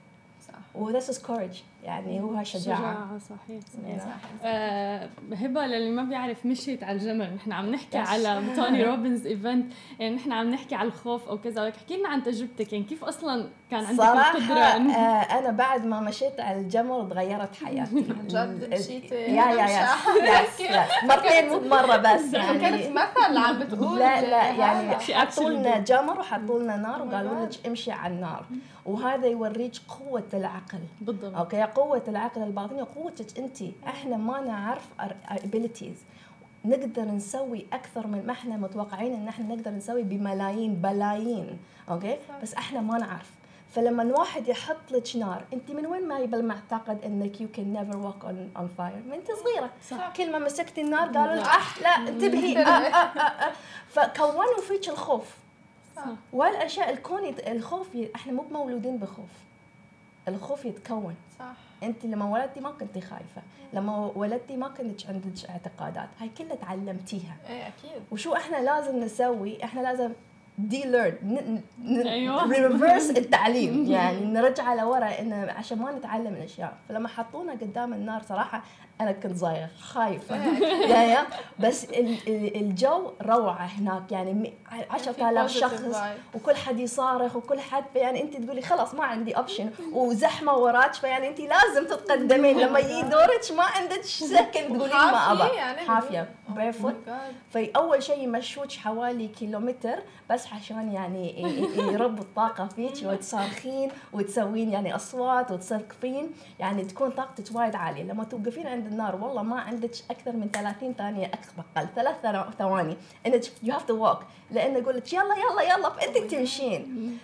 و this is courage يعني هو هالشجاعه شجاعة صحيح صحيح. صح. آه، هبه للي ما بيعرف مشيت على الجمل. نحن عم نحكي. على توني روبنز event يعني نحن عم نحكي على الخوف أو كذا. ولك احكي لنا عن تجربتك. يعني كيف أصلا كان عندك صراحة القدرة؟ آه أنا بعد ما مشيت على الجمر تغيرت حياتي. عن جد مشيتي yeah yeah yeah. مرتين مو بمرة بس كانت يعني. مثل عم بتقول لا لا يعني حطوا لنا جمر وحطوا لنا نار Oh وقالوا. لك امشي على النار. وهذا يوريك قوة العقل. بالضبط. okay قوة العقل الباطني وقوتك أنت. إحنا ما نعرف abilities. نقدر نسوي أكثر من ما إحنا متوقعين إن إحنا نقدر نسوي بملايين بلايين. okay؟ بس إحنا ما نعرف. فلما الواحد يحط لك نار أنت من وين ما belief معتقد إنك you can never walk on on fire من أنت صغيرة. صح. كل ما مسكتي النار قالوا لك اح لا انتبهي. آه آه آه آه. فكونوا فيك الخوف. صح. والأشياء الكون الخوف إحنا مو مولودين بخوف. الخوف يتكون. صح. أنت لما ولدتي ما كنتي خايفة. لما ولدتي ما كنتش عندك اعتقادات. هاي كلها تعلمتيها. إيه أكيد. وشو إحنا لازم نسوي؟ إحنا لازم de-learn أيوة. reverse التعليم. يعني نرجع لورا إنه عشان ما نتعلم الأشياء. فلما حطونا قدام النار صراحة أنا كنت صايرة خايفة. yeah بس ال- ال- الجو روعة هناك. يعني م- 10000 في شخص. وكل حد يصارخ وكل حد يعني أنت تقولي خلاص ما عندي option وزحمة وراك فيعني أنت لازم تتقدمين. لما يجي دورك ما عندك second تقولين ما ابى يعني؟ حافية. Oh barefoot God. فأول شيء يمشوك حوالي كيلومتر بس عشان يعني ي- ي- يربوا الطاقة فيك وتصارخين وتسوين يعني أصوات وتصرخين يعني تكون طاقتك وايد عالية. لما توقفين عند النار والله ما عندك أكثر من 30 ثانية أقل ثلاث ثواني. إنك you have to walk لأن لك يلا يلا يلا فأنت تمشين.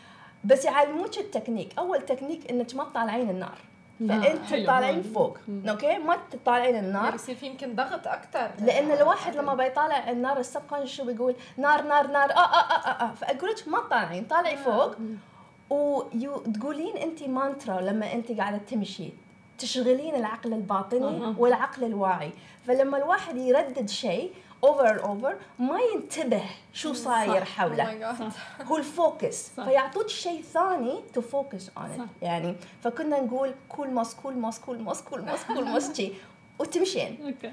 بس يعلموك التكنيك. أول تكنيك إنك ما تطالعين النار. فأنت حلو. تطالعين فوق. okay؟ ما تطالعين النار. يعني بصير في يمكن ضغط أكثر لأن الواحد لما بيطالع النار ال sub شو بيقول؟ نار نار نار. آه آه آه آه, آه. فأقول لك ما تطالعين طالعي فوق. وتقولين انت مانترا لما انت قاعدة تمشي تشغلين العقل الباطني. والعقل الواعي. فلما الواحد يردد شيء over over ما ينتبه شو صاير Oh حوله. هو ال focus. فيعطوك شيء ثاني to focus on صح. يعني فكنا نقول cool moss cool moss cool moss cool moss cool moss شي. وتمشين. okay.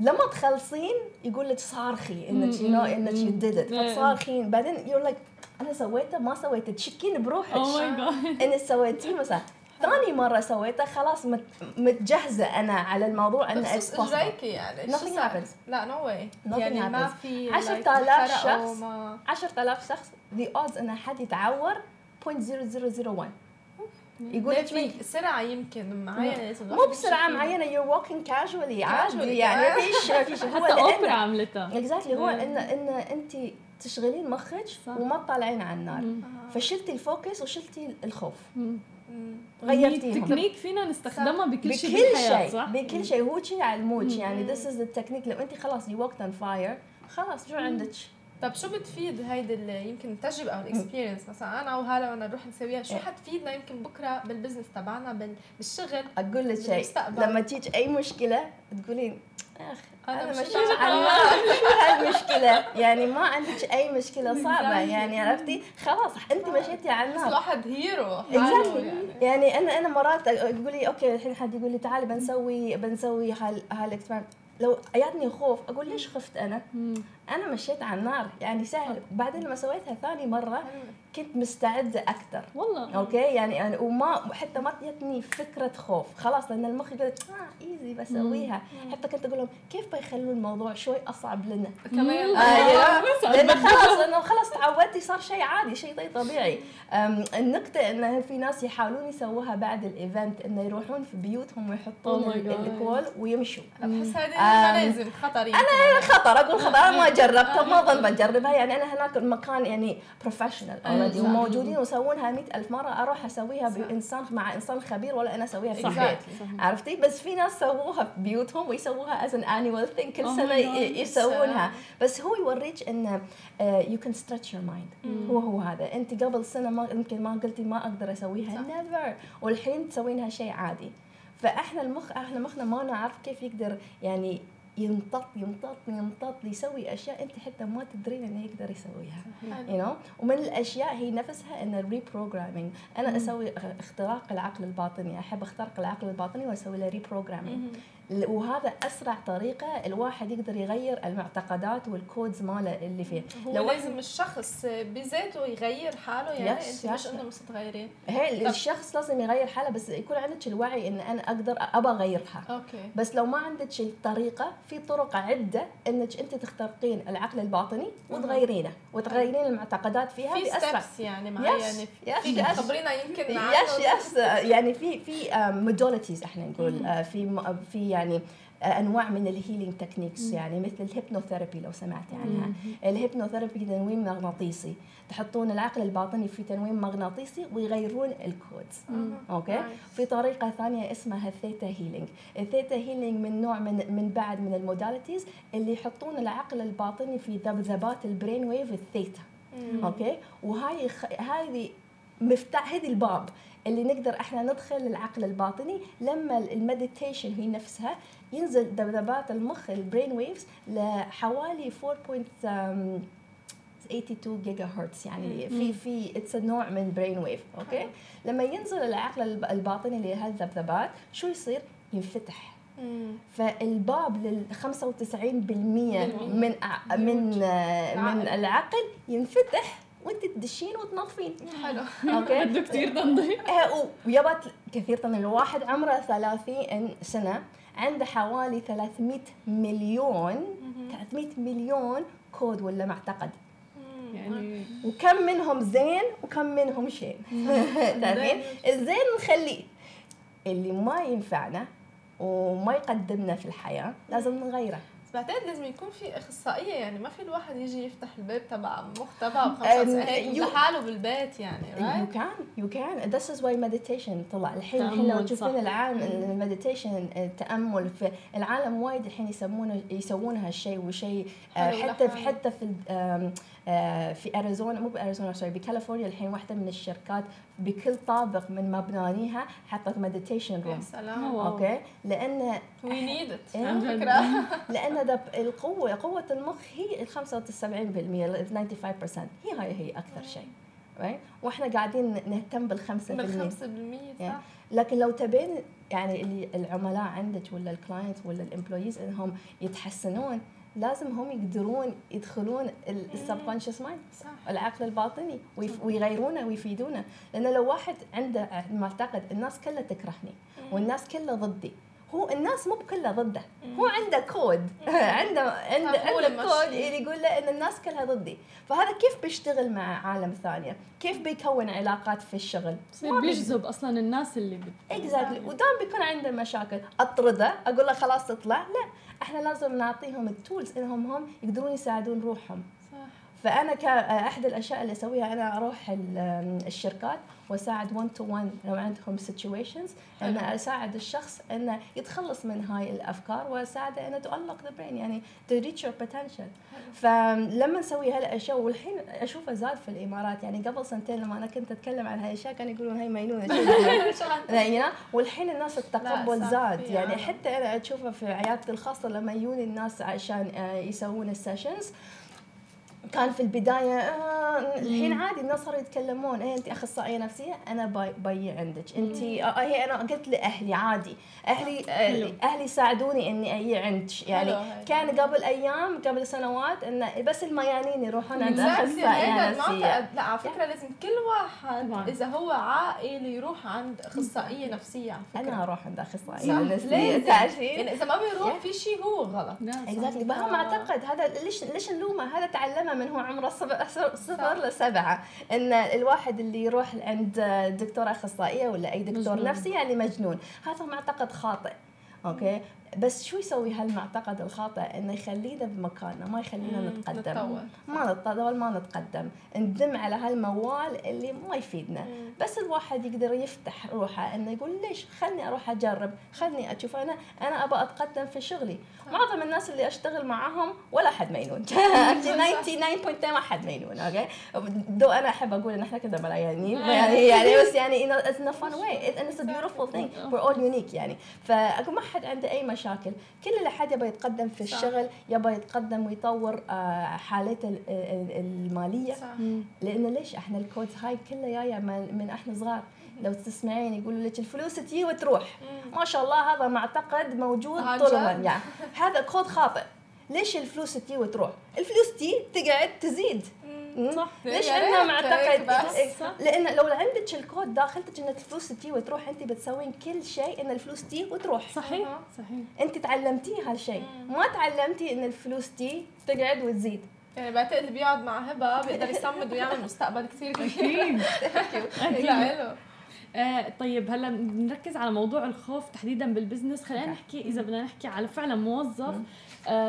لما تخلصين يقول لك صارخي إنك you know إنك you. did it. فتصارخين بعدين you're like أنا سويته ما سويته. تشكين بروحك. أو ماي جاد إنك سويتيه مثلا ثاني مرة سويته خلاص مت متجهزة أنا على الموضوع ان بس اتس اجريكي يعني Nothing happens. لا نو واي يعني ما happens. في 10,000 like فرقوا شخص. ما 10000 شخص the odds ان حد يتعور 0.0001 يقول لك في سرعة يمكن معينة مو بسرعة. معينة you're walking casually عادي يعني. فيش ما فيش هو حتى أوبرا عملتها اكزاكتلي هو. ان ان انت تشغلين مخك. وما تطالعين على النار. آه. فشلتي ال focus وشلتي الخوف. غيرتيهم. تكنيك فينا نستخدمها بكل شيء بكل شيء صح؟ بكل شيء. هو شيء مم. يعني this is ال technique لو انت خلاص you walked on fire خلاص شو عندك؟ طب شو بتفيد هيدي يمكن التجربه أو ال experience مثلا أنا وهلا وأنا نروح نسويها شو إيه. حتفيدنا يمكن بكرة بال business تبعنا بال- بالشغل أقول لك شيء. لما تيجي أي مشكلة تقولين اخ أنا النار شو هالمشكله يعني ما عندك أي مشكلة صعبة. يعني عرفتي؟ خلاص أنت مشيتي على بس النار الواحد hero. يعني. يعني أنا أنا مرات أقول لي okay الحين حد يقول لي تعالي بنسوي بنسوي هال هال experiment. لو جاتني خوف أقول ليش خفت أنا؟ أنا مشيت على النار. يعني سهل. بعدين لما سويتها ثاني مرة كنت مستعدة أكثر والله. okay؟ يعني يعني وما حتى ما جتني فكرة خوف. خلاص لأن المخ يقول آه easy بسويها حتى كنت أقول لهم كيف بيخلوا الموضوع شوي أصعب لنا؟ كمان. لأن أتبدل. خلاص انه خلاص تعودتي صار شيء عادي شيء طبيعي. النقطة انه في ناس يحاولون يسووها بعد ال event إنه يروحون في بيوتهم ويحطون Oh. ال coal ويمشوا. أنا بحس هذه لازم خطر يمكن. أنا خطر أقول خطر أنا ما جربتها ما ظن بجربها. يعني أنا هناك المكان يعني professional already. وموجودين ويسوونها مئة ألف مرة. أروح أسويها صح. بإنسان مع إنسان خبير ولا أنا أسويها في. البيت. عرفتي؟ بس في ناس سووها في بيوتهم ويسووها as an annual thing كل Oh. ي- يسوونها. بس هو يوريك انه you can stretch your mind هو هو هذا. أنت قبل سنة ما يمكن ما قلتي ما أقدر أسويها. صح. never والحين تسوينها شيء عادي. فإحنا المخ إحنا مخنا ما نعرف كيف يقدر يعني يمطط يمطط يمطط يسوي أشياء أنت حتى ما تدرين إنه يقدر يسويها. you know ومن الأشياء هي نفسها ان ال reprogramming أنا أسوي اختراق العقل الباطني. أحب اخترق العقل الباطني وأسوي له reprogramming. وهذا أسرع طريقة الواحد يقدر يغير المعتقدات وال codes ماله اللي فيه. هو لو لازم الشخص بذاته يغير حاله يعني انت مش. إنه مش تغيرين هي الشخص لازم يغير حاله بس يكون عندك الوعي إن أنا أقدر ابى أغيرها. okay. بس لو ما عندك الطريقة في طرق عدة إنك أنت تخترقين العقل الباطني وتغيرينه وتغيرين المعتقدات فيها في بأسرع. يعني معينة. yes. تخبرينا يمكن yes yes. يعني في في modalities إحنا نقول آه، في في يعني أنواع من ال healing techniques يعني مثل ال hypnotherapy لو سمعتي عنها. ال hypnotherapy تنويم مغناطيسي. تحطون العقل الباطني في تنويم مغناطيسي ويغيرون ال codes okay؟ في طريقة ثانية اسمها ال theta healing ال theta healing من نوع من من بعد من ال modalities اللي يحطون العقل الباطني في ذبذبات ال brain wave ال theta okay؟ وهاي خ... هذه مفتاح هذه الباب اللي نقدر إحنا ندخل العقل الباطني لما ال meditation هي نفسها ينزل ذبذبات المخ ال brain waves لحوالي 4.82 جيجا هرتز يعني في في it's نوع من brain wave okay لما ينزل العقل الباطني لهالذبذبات شو يصير؟ ينفتح. فالباب لل 95% من من آه، من العقل ينفتح. وانت تدشين وتنظفين. حلو. okay؟ بده كثير تنظيف. آه، ويبيت كثير تنظيف الواحد عمره 30 سنة عنده حوالي 300 مليون 300 مليون كود ولا معتقد. يعني وكم منهم زين وكم منهم شين. تعرفين؟ الزين نخليه اللي ما ينفعنا وما يقدمنا في الحياة لازم نغيره. بعتقد لازم يكون في أخصائية يعني ما في الواحد يجي يفتح الباب تبع مخ تبعه هيك you- لحاله بالبيت يعني يو right? can you can this is why meditation طلع الحين الحين لو تشوفين. العالم ال meditation التامل في العالم وايد الحين يسمونه يسوون هالشيء وشيء آه، حتى في. حتى في آه، في أريزونا مو بأريزونا sorry بكاليفورنيا الحين واحدة من الشركات بكل طابق من مبانيها حطت meditation يا room سلام. wow. okay؟ لأن we need it إيه. على فكرة. لأن ده القوة قوة المخ هي ال 75% ال 95% هي هاي هي أكثر شيء. Right? وإحنا قاعدين نهتم بال 5% بال 5% Yeah. صح. لكن لو تبين يعني اللي العملاء عندك ولا ال client ولا ال employees إنهم يتحسنون لازم هم يقدرون يدخلون ال subconscious mind صح. العقل الباطني ويغيرونه ويفيدونه. لأن لو واحد عنده معتقد الناس كلها تكرهني والناس كلها ضدي هو الناس مو كلها ضده هو عنده كود عنده عنده عنده اللي كود يقول له إن الناس كلها ضدي. فهذا كيف بيشتغل مع عالم ثانية كيف بيكون علاقات في الشغل؟ بصير بيجذب أصلا الناس اللي بت... exactly ودام بيكون عنده مشاكل أطرده أقول له خلاص اطلع لا. إحنا لازم نعطيهم ال tools إنهم هم يقدرون يساعدون روحهم. صح. فأنا كاحد الأشياء اللي أسويها أنا أروح ال- الشركات وأساعد 1 تو 1 لو عندهم situations إن أساعد الشخص انه يتخلص من هاي الأفكار وأساعده انه to unlock the brain يعني to reach your potential فلما نسوي هالأشياء والحين أشوفه زاد في الإمارات يعني قبل سنتين لما أنا كنت أتكلم عن هالأشياء كانوا يقولون هاي مجنونة. you know؟ والحين الناس التقبل زاد. يعني. حتى أنا أشوفه في عيادتي الخاصة لما يجوني الناس عشان آه، يسوون ال sessions كان في البداية آه الحين عادي الناس صاروا يتكلمون إيه انت أخصائية نفسية أنا باي باي عندك. انت آه هي أنا قلت لأهلي عادي. أهلي آه أهلي ساعدوني إني أجي عندك. يعني. كان قبل أيام قبل سنوات انه بس الميانين يروحون عند. أخصائية هيدا نفسية. المعتقد لا على فكرة لازم كل واحد. إذا هو عاقل يروح عند أخصائية نفسية على فكرة. أنا أروح عند أخصائية نفسية. تعرفين؟ يعني إذا ما بيروح. في شيء هو غلط. exactly بها معتقد هذا ليش ليش نلومه هذا تعلمه من هو عمره صفر, صفر لسبعه إن الواحد اللي يروح عند دكتوره أخصائية ولا أي دكتور مجنون. نفسي يعني مجنون. هذا معتقد خاطئ. okay؟ بس شو يسوي هالمعتقد الخاطئ؟ إنه يخلينا بمكاننا ما يخلينا مم، نتقدم. نتطور. ما نتطور ما نتقدم ندم على هالموال اللي ما يفيدنا. مم. بس الواحد يقدر يفتح روحه إنه يقول ليش؟ خلني أروح أجرب خلني أشوف أنا أنا ابى أتقدم في شغلي. معظم الناس اللي أشتغل معاهم ولا حد مجنون 99.9 ما حد مجنون okay though أنا أحب أقول إن إحنا كذا ملايين يعني يعني بس يعني fun way. It- and it's a beautiful thing. we're all unique يعني. فأقول ما حد عنده أي مشاكل. كل اللي حد يبى يتقدم في صح. الشغل يبى يتقدم ويطور آه، حالته ال- ال- المالية. صح. لأن ليش إحنا الكود هاي كله جاية من, من إحنا صغار؟ لو تسمعين يقولوا لك الفلوس تجي وتروح. ما شاء الله هذا معتقد موجود طول يعني هذا كود خاطئ. ليش الفلوس تجي وتروح؟ الفلوس تجي تقعد تزيد. صح. ليش ريت. معتقد. إيه، صح. لأن لو عندك الكود داخلتك ان الفلوس تجي وتروح انت بتسوين كل شيء إن الفلوس تجي وتروح. صحيح. صحيح. انت تعلمتي هالشيء. ما تعلمتي إن الفلوس تجي تقعد وتزيد. يعني بعتقد اللي بيقعد مع هبه بيقدر يصمد ويعمل مستقبل كثير كبير. أكيد. آه طيب هلا بنركز على موضوع الخوف تحديدا بالبزنس. خلينا نحكي إذا بدنا نحكي على فعلا موظف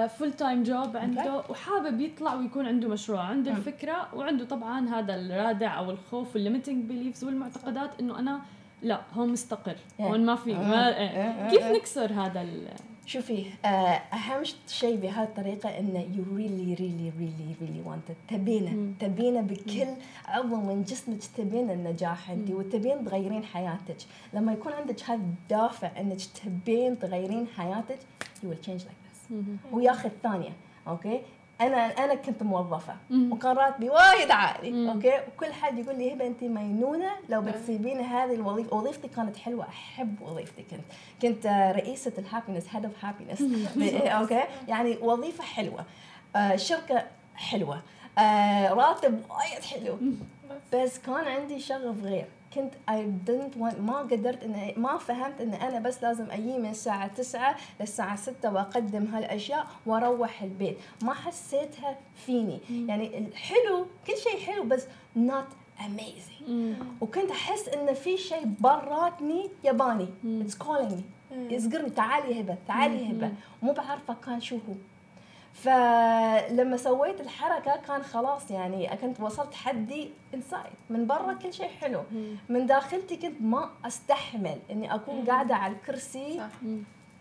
full time job عنده وحابب يطلع ويكون عنده مشروع عنده الفكرة وعنده طبعا هذا الرادع أو الخوف وال limiting beliefs والمعتقدات إنه أنا لا هون مستقر هون ما في ما آه. كيف نكسر هذا ال شوفي آه، أهم شيء بهذه الطريقة إنه you really really really really وانت تبينه تبينه بكل عضو من جسمك تبين النجاح انت وتبين تغيرين حياتك. لما يكون عندك هذا الدافع إنك تبين تغيرين حياتك you will change like وياخذ ثانية okay? أنا أنا كنت موظفة وكان راتبي وايد عالي okay? وكل حد يقول لي هبه انت مجنونه لو بتسيبين هذه الوظيفة. وظيفتي كانت حلوة أحب وظيفتي كنت. كنت رئيسة ال happiness head of happiness okay? يعني وظيفة حلوة. آه شركة حلوة. آه راتب وايد حلو. بس كان عندي شغف غير. كنت I didn't want ما قدرت ان ما فهمت إن أنا بس لازم أجي من الساعة 9 للساعة 6 وأقدم هالأشياء وأروح البيت. ما حسيتها فيني. يعني الحلو كل شيء حلو بس not amazing. وكنت أحس إن في شيء براتني ياباني. it's calling me. يصقرني تعالي هبة تعالي هبة. مو بعرفة كان شو هو. فلما سويت الحركة كان خلاص يعني كنت وصلت حدي inside من برا كل شيء حلو. من داخلتي كنت ما أستحمل إني أكون قاعدة على الكرسي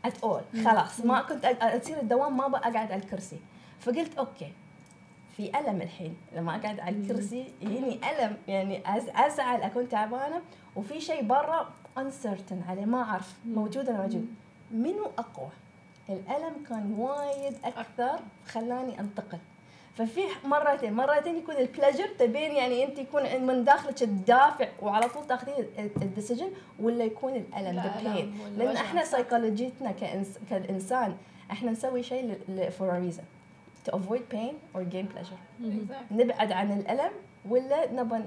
at all خلاص ما كنت أصير الدوام ما اقعد على الكرسي. فقلت okay في ألم الحين. لما أقعد على الكرسي يجيني ألم يعني أزعل أكون تعبانة. وفي شيء برا uncertain عليه ما أعرف موجود ولا موجود. منو أقوى؟ الألم كان وايد أكثر خلاني أنتقل. ففي مرتين مرتين يكون ال pleasure تبين يعني أنت يكون من داخلك الدافع وعلى طول تاخذين ال decision ولا يكون الألم the pain لأن إحنا سيكولوجيتنا كإنس كإنسان إحنا نسوي شيء for a reason to avoid pain or gain pleasure. نبعد عن الألم ولا نبغى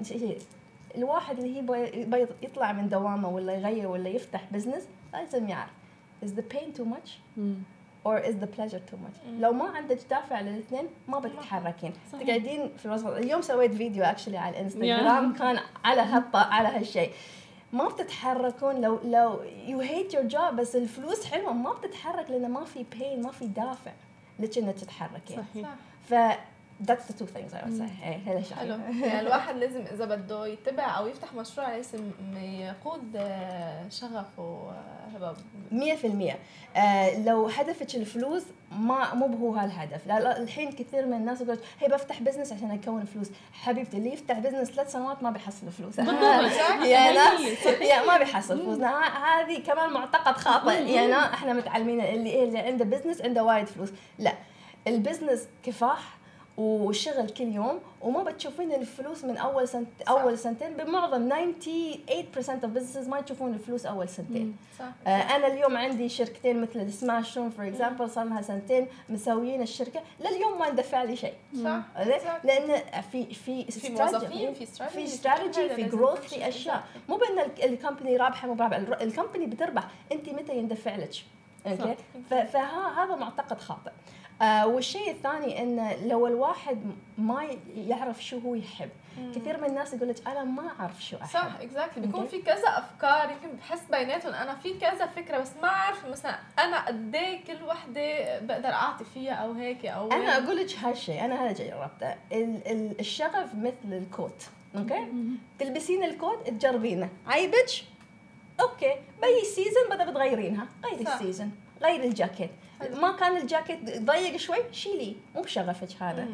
الواحد اللي هي يطلع من دوامة ولا يغير ولا يفتح business لازم يعرف. Is the pain too much? or is the pleasure too much. لو ما عندك دافع للاثنين ما بتتحركين. تقعدين في الوسط. اليوم سويت فيديو actually على الانستغرام yeah. كان على هالط على هالشيء. ما بتتحركون. لو لو you hate your job بس الفلوس حلوة ما بتتحرك لأنه ما في pain ما في دافع لك انك تتحركين. صحيح. ف that's the two things I would say. هذا شيء حلو. يعني الواحد لازم إذا بده يتبع أو يفتح مشروع لازم يقود شغفه هبة. 100% آه لو هدفك الفلوس ما مو هو هالهدف. لا الحين كثير من الناس يقول هي بفتح business عشان أكون فلوس. حبيبتي اللي يفتح business ثلاث سنوات ما بيحصل فلوس. يا ناس ما بيحصل فلوس. هذه كمان معتقد خاطئ. يعني إحنا متعلمين اللي اللي عنده business عنده وايد فلوس. لا ال business كفاح وشغل كل يوم وما بتشوفين الفلوس من أول سنت صح. أول سنتين. بمعظم 98% of businesses ما تشوفون الفلوس أول سنتين. صح. آه أنا اليوم عندي شركتين مثل ال smash room for example صار لها سنتين مسويين الشركة. لليوم ما ندفع لي شيء. صح. لأن في في في موظفين في في استراتيجي في growth في أشياء. مو بأن ال company رابحة مو رابحة. ال company بتربح. أنت متى يندفع لك؟ okay? فهذا معتقد خاطئ. آه والشيء الثاني إنه لو الواحد ما يعرف شو هو يحب مم. كثير من الناس يقول لك أنا ما أعرف شو أحب. صح exactly بيكون في كذا أفكار يمكن بحس بيناتهم. أنا في كذا فكرة بس ما أعرف مثلا أنا قد إيه كل وحدة بقدر أعطي فيها أو هيك أو أنا أقول لك هالشيء أنا هذا جربته. الشغف مثل ال coat okay? تلبسين ال coat تجربينه. عيبك okay. بأي season بدها بتغيرينها. غيري ال season غير الجاكيت. ما كان الجاكيت ضيق شوي شيلي مو بشغفك هذا.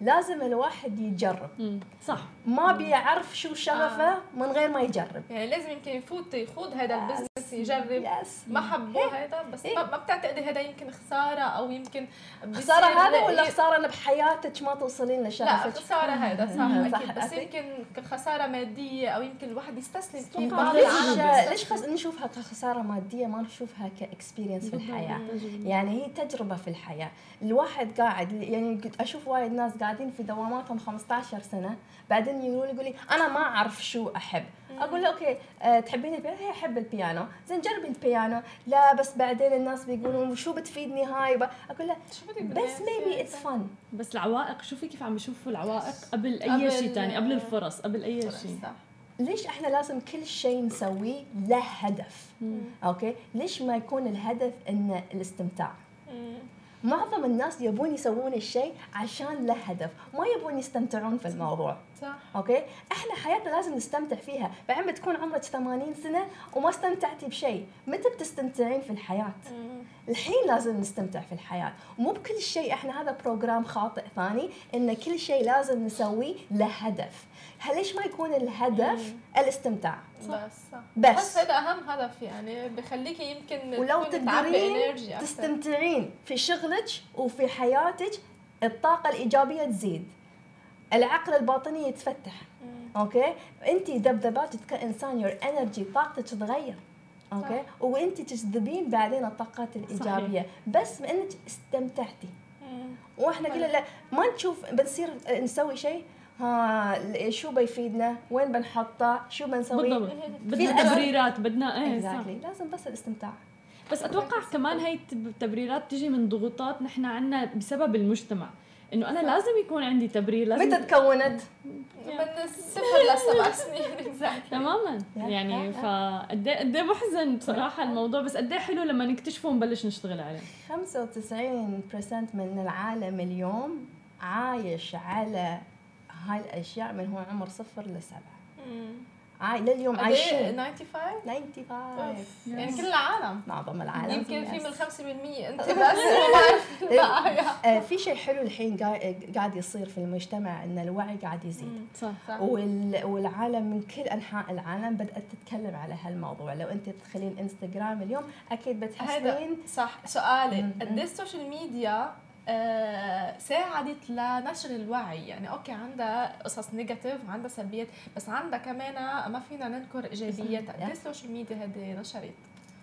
لازم الواحد يجرب. صح. ما بيعرف شو شغفه آه. من غير ما يجرب. يعني لازم يمكن يفوت يخوض هذا ال business يجرب. yes. ما حبه هذا بس إيه. ما بتعتقدي هذا يمكن خسارة أو يمكن خسارة هذا ولا خسارة بحياتك ما توصلين لشغفك؟ لا خسارة هذا صح, صح بس يمكن خساره مادية أو يمكن الواحد يستسلم في بعض ليش ليش. نشوفها كخسارة مادية ما نشوفها ك experience في الحياة؟ يعني هي تجربة في الحياة. الواحد قاعد يعني أشوف وايد ناس قاعدين في دواماتهم 15 سنة بعدين يقولوا لي يقول لي أنا ما أعرف شو أحب. أقول له okay أه تحبين البيانو؟ هي أحب البيانو. زين جربي البيانو. لا بس بعدين الناس بيقولون شو بتفيدني هاي؟ أقول له بس maybe it's fun بس العوائق شوفي كيف عم يشوفوا العوائق قبل أي شيء ثاني قبل الفرص قبل أي شيء ليش إحنا لازم كل شيء نسويه له هدف؟ okay? ليش ما يكون الهدف ان الاستمتاع؟ معظم الناس يبون يسوون الشيء عشان له هدف ما يبون يستمتعون في الموضوع. صح. okay? إحنا حياتنا لازم نستمتع فيها. بعدين بتكون عمرك 80 سنة وما استمتعتي بشيء. متى بتستمتعين في الحياة؟ الحين لازم نستمتع في الحياة. ومو بكل شيء إحنا هذا program خاطئ ثاني إن كل شيء لازم نسويه له هدف. ليش ما يكون الهدف الاستمتاع؟ بس. صح بس. بس هذا أهم هدف يعني بخليكي يمكن ولو تقدرين. تستمتعين في شغلك وفي حياتك الطاقة الإيجابية تزيد. العقل الباطني يتفتح. أوكي؟ أنت ذبذباتك كانسان your energy طاقتك تتغير. أوكي؟ وأنت تجذبين بعدين الطاقات الإيجابية. بس بانك استمتعتي. مم. وإحنا قلنا لا ما نشوف بنصير نسوي شيء ها شو بيفيدنا؟ وين بنحطه؟ شو بنسوي؟ بالضبط. بدنا تبريرات بدنا إيه صح. Exactly. لازم بس الاستمتاع. بس أتوقع كمان هي التب- التبريرات تجي من ضغوطات نحن عنا بسبب المجتمع. إنه أنا لازم يكون عندي تبرير لازم متى تكونت؟ من الصفر لسبع سنين. تماما. يعني فقد إيه قد إيه محزن بصراحة الموضوع بس قد إيه حلو لما نكتشفه ونبلش نشتغل عليه. 95% من العالم اليوم عايش على هاي الأشياء من هو عمر صفر لسبعه. عاي لليوم إيه؟ عايشين. 95 95 أوف. يعني كل العالم. معظم العالم يمكن في. من 5% أنت بس. البقايا. آه، في شيء حلو الحين قا- قاعد يصير في المجتمع إن الوعي قاعد يزيد. صح صح. وال- والعالم من كل أنحاء العالم بدأت تتكلم على هالموضوع. لو أنت تدخلين انستغرام اليوم أكيد بتحسين صح. سؤالي. قد ال social media ساعدت لنشر الوعي. يعني أوكي عندها قصص negative وعندها سلبيات بس عندها كمان ما فينا ننكر إيجابياتها. قد ال social media هذه نشرت.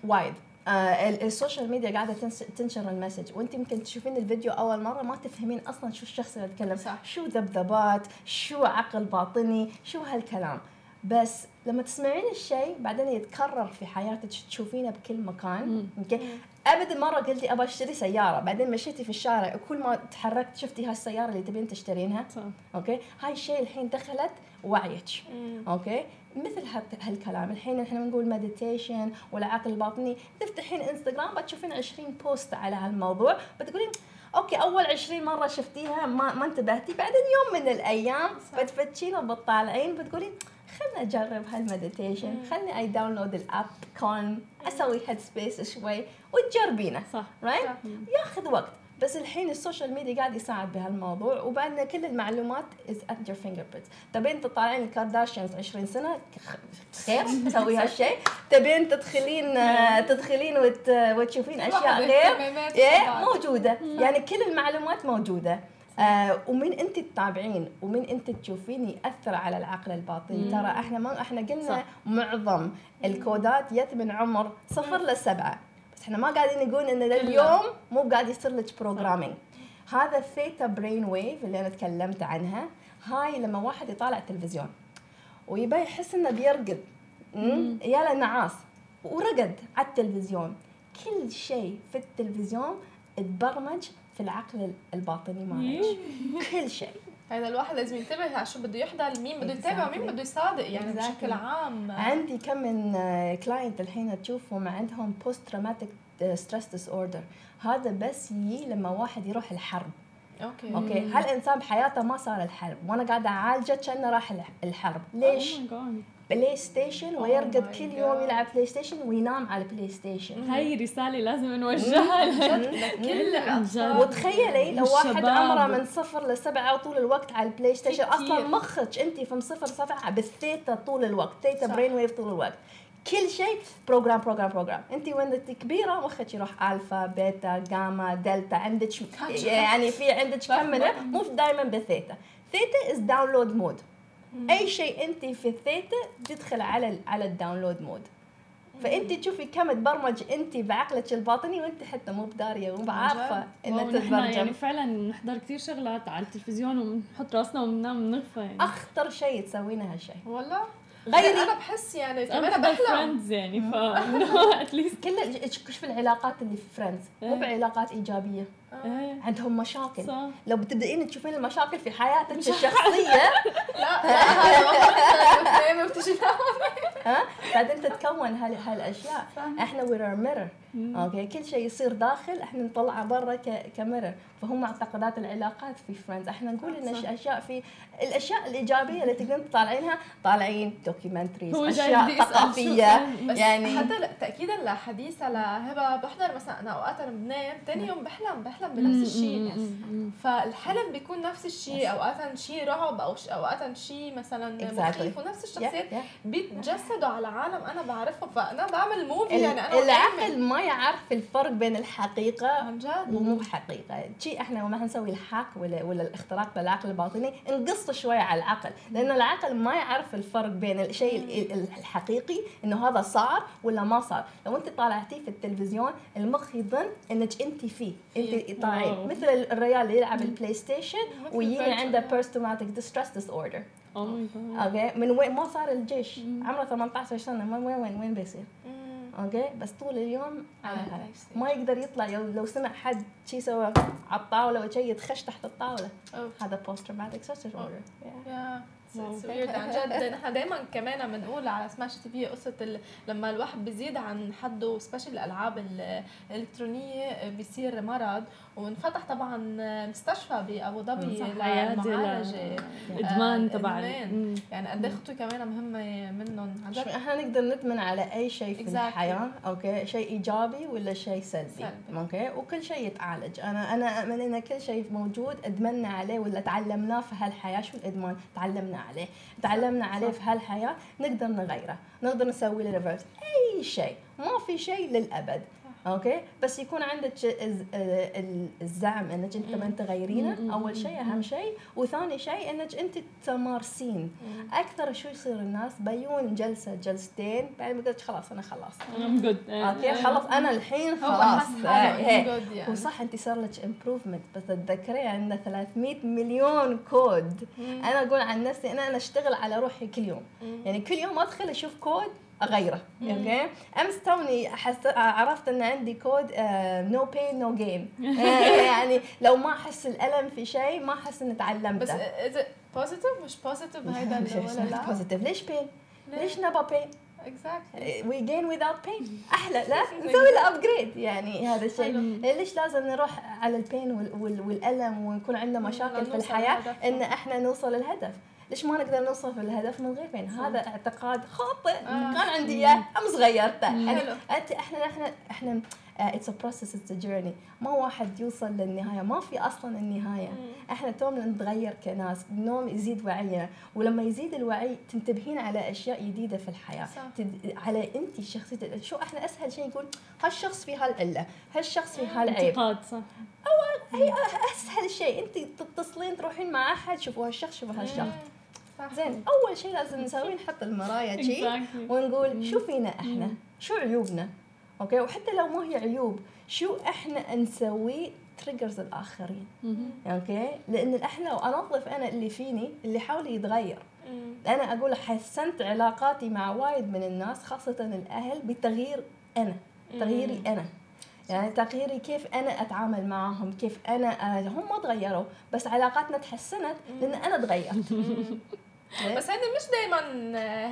وايد. آه ال- ال social media قاعدة تنس- تنشر ال message. وانت يمكن تشوفين الفيديو أول مرة ما تفهمين أصلا شو الشخص اللي يتكلم صح. شو ذبذبات شو عقل باطني شو هالكلام. بس لما تسمعين الشيء بعدين يتكرر في حياتك تشوفينه بكل مكان. أوكي أبدا مرة قلتي أبغى أشتري سيارة بعدين مشيتي في الشارع وكل ما تحركت شفتي هالسيارة اللي تبين تشترينها. صح. أوكي؟ هاي الشيء الحين دخلت وعيك. أوكي؟ مثل هال- هالكلام. الحين إحنا بنقول meditation والعقل الباطني تفتحين انستغرام بتشوفين 20 post على هالموضوع. بتقولين أوكي أول 20 مرة شفتيها ما ما انتبهتي. بعدين يوم من الأيام. بتفتشين وبتطالعين بتقولين خلنا أجرب ها ال meditation. خلني أي download ال app كون أسوي Headspace شوي وتجربينه صح right صح. ياخذ وقت. بس الحين ال social media قاعد يساعد بهالموضوع وبعدنا كل المعلومات is at your fingerprints تبين تطالعين الكارداشيانز 20 سنة خير تسوي هالشيء؟ تبين تدخلين تدخلين وت... وتشوفين أشياء غير إيه،. موجودة. يعني كل المعلومات موجودة. آه ومن انت تتابعين ومن انت تشوفين يأثر على العقل الباطني ترى إحنا ما إحنا قلنا صح. معظم الكودات جت من عمر صفر لسبعه بس إحنا ما قاعدين نقول إن اليوم مو قاعد يصير لك programming هذا ال theta brain wave اللي أنا تكلمت عنها. هاي لما واحد يطالع التلفزيون ويبي يحس إنه بيرقد؟ يا نعس ورقد على التلفزيون. كل شيء في التلفزيون اتبرمج في العقل الباطني مالك كل شيء. هذا الواحد لازم ينتبه على شو بده يحضر مين بده يتابع Exactly. بده يصادق يعني Exactly. بشكل عام. عندي كم من client الحين تشوفهم عندهم post traumatic stress disorder هذا بس يجي لما واحد يروح الحرب. أوكي. أوكي. هالانسان بحياته ما صار الحرب؟ وأنا قاعدة أعالجه كأنه راح الح- الحرب. ليش؟ Oh my God. بلاي ستيشن Oh ويرقد my كل يوم. يلعب بلاي ستيشن وينام على البلاي ستيشن هاي رسالة لازم نوجهها لكل وتخيلي لو واحد. عمره من صفر لسبعة طول الوقت على البلاي ستيشن كتير. أصلا مخك أنت في صفر سبعة بالثيتا طول الوقت theta. brain wave طول الوقت. كل شيء program program program. أنت وين انت كبيرة مخك يروح alpha beta gamma delta. عندك يعني في عندك كم مو دائما بال theta. theta is download mode أي شيء انت في الثيتا تدخل على على ال download mode. فانت تشوفي كم تبرمج انت بعقلك الباطني وانت حتى مو بداريه مو بعارفة إنها ونحن يعني فعلا نحضر كثير شغلات على التلفزيون وبنحط راسنا وبننام بنغفى يعني. أخطر شيء تسوينه هالشيء. والله. غيري. أنا بحس يعني أنا كمان بحلم. Friends يعني ف at least كل شوف العلاقات اللي في Friends مو إيه. بعلاقات إيجابية. عندهم مشاكل صح لو بتبدأين تشوفين المشاكل في حياتك الشخصيه لا لا هذا بعدين تتكون هال- هالاشياء إحنا we're mirror أوكي كل شيء يصير داخل إحنا نطلعه برا ك mirror فهم معتقدات العلاقات في Friends إحنا نقول إن. أشياء في الأشياء الإيجابية اللي تقدرون تطالعينها طالعين documentaries أشياء ثقافية يعني حتى تاكيدا لحديثها لهبه بحضر مثلا أنا أوقات أنا بنام ثاني يوم بحلم بحلم بنفس الشيء. فالحلم بيكون نفس الشيء. أوقات شيء رعب أو أوقات شيء مثلا. مخيف ونفس الشخصيات. بيتجسدوا على عالم أنا بعرفهم فأنا بعمل موفي يعني أنا العقل ما يعرف الفرق بين الحقيقة عن جد؟ ومو حقيقة. شيء إحنا لما نسوي الحاك ولا ولا الاختراق بالعقل الباطني نقص شوية على العقل لأن العقل ما يعرف الفرق بين الشيء ال- ال- الحقيقي إنه هذا صار ولا ما صار. لو أنت طالعتيه في التلفزيون المخ يظن إنك أنت فيه. أنت طالعين. مثل الرجال اللي يلعب البلاي ستيشن ويجي. عنده post traumatic distress disorder أوكي؟ من وين ما صار الجيش. عمره 18 سنة. وين وين وين بيصير. أوكي؟ بس طول اليوم على على. ما يقدر يطلع لو, لو سمع حد شي سوى على الطاولة وشي يتخش تحت الطاولة. هذا post traumatic stress order weird. عن جد. نحن دائما كمان بنقول على سماش تي في قصة ال... لما الواحد بيزيد عن حده special الألعاب ال- الإلكترونية بيصير مرض. وانفتح طبعا مستشفى بابو ظبي للمعالجة. آه، تبع ال- الإدمان. مم. يعني قد إيه خطوة كمان مهمة منهم. عن جد. إحنا نقدر ندمن على أي شيء في Exactly. الحياة أوكي؟ شيء إيجابي ولا شيء سلبي. سلبي. أوكي؟ وكل شيء يتعالج. أنا أنا أؤمن إن كل شيء موجود ادمنا عليه ولا تعلمناه في هالحياة شو الإدمان؟ تعلمنا عليه تعلمنا عليه في هالحياة نقدر نغيره نقدر نسوي له reverse أي شيء ما في شيء للأبد. أوكي؟ بس يكون عندك الز- ال- الزعم إنك أنت من تغيرينه أول شيء أهم شيء. وثاني شيء إنك أنت تمارسين. أكثر شو يصير الناس؟ بيون جلسة جلستين بعدين بقول خلاص أنا خلاص. أوكي؟ خلاص أنا الحين هو خلاص. يعني. وصح أنت صار لك improvement بس تتذكري عندنا 300 مليون كود أنا أقول عن نفسي أنا أنا أشتغل على روحي كل يوم. يعني كل يوم أدخل أشوف كود اغيره أوكي؟ أمس توني حس... عرفت إن عندي code no pain no gain يعني لو ما أحس الألم في شيء ما أحس إني تعلمته. بس positive مش positive هيدا ولا لا؟ positive ليش pain؟ ليش نبى pain؟ exactly. we gain without pain أحلى لا؟ نسوي له upgrade يعني هذا الشيء. ليش لازم نروح على ال pain وال- وال- والألم ويكون عندنا مشاكل في الحياة. إن إحنا نوصل للهدف. ليش ما نقدر نوصل في الهدف من غير؟ pain هذا اعتقاد خاطئ. كان عندي إياه امس غيرته يعني. أنت إحنا إحنا إحنا it's a process it's a journey ما واحد يوصل للنهاية. ما في أصلا النهاية. إحنا يومنا نتغير كناس يوم يزيد وعينا. ولما يزيد الوعي تنتبهين على أشياء جديدة في الحياة. صح. تد... على أنت شخصيتك. شو إحنا أسهل شيء نقول هالشخص في هالعلة. هالشخص في هالعيب. انتقاد صح. هي أسهل شيء. أنت تتصلين تروحين مع أحد شوفوا هالشخص شوفوا هالشخص. زين أول شيء لازم نسويه نحط المرايه شي Exactly. ونقول شو فينا إحنا؟ شو عيوبنا؟ أوكي؟ وحتى لو ما هي عيوب شو إحنا نسويه triggers الآخرين؟ أوكي؟ لأن إحنا لو انظف أنا اللي فيني اللي حولي يتغير. أنا أقول حسنت علاقاتي مع وايد من الناس خاصة الأهل بتغيير أنا تغييري أنا. يعني تغييري كيف أنا أتعامل معهم كيف أنا آه، هم ما تغيروا بس علاقاتنا تحسنت لأن أنا تغيرت. بس هيدي مش دائما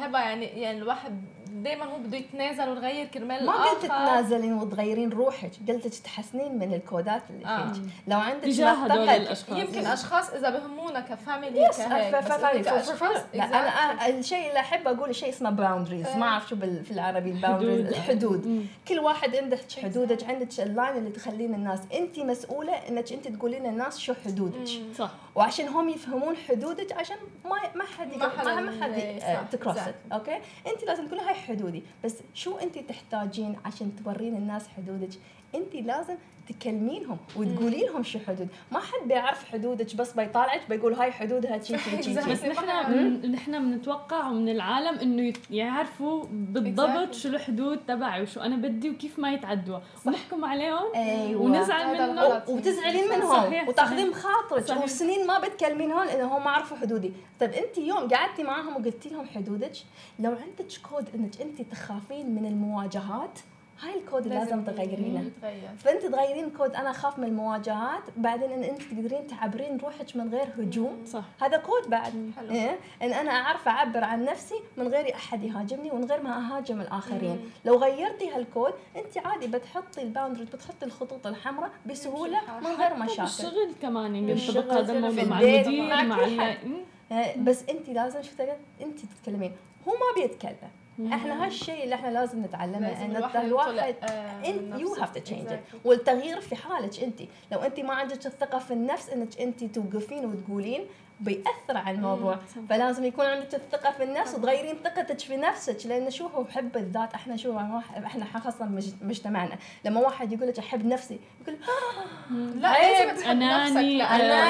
هبة يعني يعني الواحد دائما هو بده يتنازل ويغير كرمال ما قلت. تتنازلين وتغيرين روحك قلت تحسنين من الكودات اللي آه. فيك. لو عندك تجاه هدول معتقد الأشخاص. يمكن أشخاص إذا بهمونا كفاميلي يس لا أنا آه، الشيء اللي أحب أقول شيء اسمه boundaries ما أعرف شو بال- في العربي ال boundaries حدود. الحدود كل واحد عندك حدودك عندك ال line اللي تخلين الناس. أنت مسؤولة إنك أنت تقولين للناس شو حدودك. صح. وعشان هم يفهمون حدودك عشان ما ما حد ما حد آه، ت cross exactly. أوكي؟ أنت لازم تقولي هاي حدودي. بس شو انت تحتاجين عشان تورين الناس حدودك؟ انت لازم تكلمينهم وتقولي لهم شو حدود. ما حد بيعرف حدودك بس بيطالعك بيقول هاي حدودها شي شي شي Exactly. شي بس نحن من نحن بنتوقع من العالم إنه يعرفوا بالضبط. شو الحدود تبعي وشو أنا بدي وكيف ما يتعدوا. ونحكم عليهم أيوه. ونزعل منهم. وتزعلين منهم. وتاخذين. بخاطرك صحيح. وسنين ما بتكلمينهم لانهم ما عرفوا حدودي. طيب أنت يوم قعدتي معهم وقلتي لهم حدودك لو عندك كود إنك أنت تخافين من المواجهات هاي الكود اللي لازم تغيرينه يتغير. فأنت تغيرين كود أنا أخاف من المواجهات. بعدين إن أنت تقدرين تعبرين روحك من غير هجوم. صح. هذا كود بعد. حلو. إيه؟ إن أنا أعرف أعبر عن نفسي من غير أحد يهاجمني ومن غير ما أهاجم الآخرين. مم. لو غيرتي هالكود أنت عادي بتحطي ال boundary بتحطي الخطوط الحمراء بسهولة من غير مشاكل. بالشغل كمان يعني ينطبق هذا في الموضوع مع المدير مع مع. إيه، بس أنت لازم شو أنت تتكلمين. هو ما بيتكلم. إحنا هالشيء اللي إحنا لازم نتعلمه إن الواحد آه، إنت you. have to change. والتغيير في حالك أنت لو أنت ما عندك الثقة في النفس إنك أنت توقفين وتقولين بيأثر على الموضوع صح. فلازم يكون عندك الثقة في النفس وتغيرين ثقتك في نفسك لأن شو هو حب الذات إحنا شو إحنا خاصة مج- مجتمعنا لما واحد يقول لك أحب نفسي يقول لا عيب. لازم تحب نفسك لأنه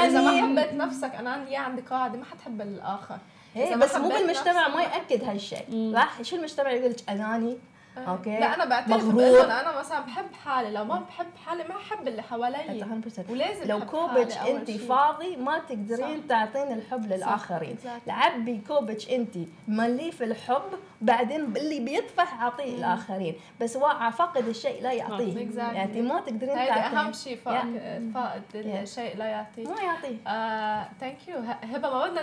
إذا أناني. ما حبيت نفسك انانية عندك قاعدة ما حتحب الآخر إذا ما بس مو بالمجتمع ما يأكد هالشيء. صح شو المجتمع يقول لك؟ أناني أوكي. لا أنا بعترف مغرور. أنا مثلا بحب حالي. لو ما بحب حالي ما أحب اللي حوالي. 100% ولازم لو كوبك انت. فاضي ما تقدرين تعطين الحب للآخرين. لعبي كوبك انت مليه في الحب بعدين اللي بيطفح أعطيه الاخرين بس واقع فاقد الشيء لا يعطيه. يعني انت ما تقدرين تعطين أهم شيء فاقد فاقد. الشيء لا يعطيه. ما يعطيه. thank you هبة ما بدنا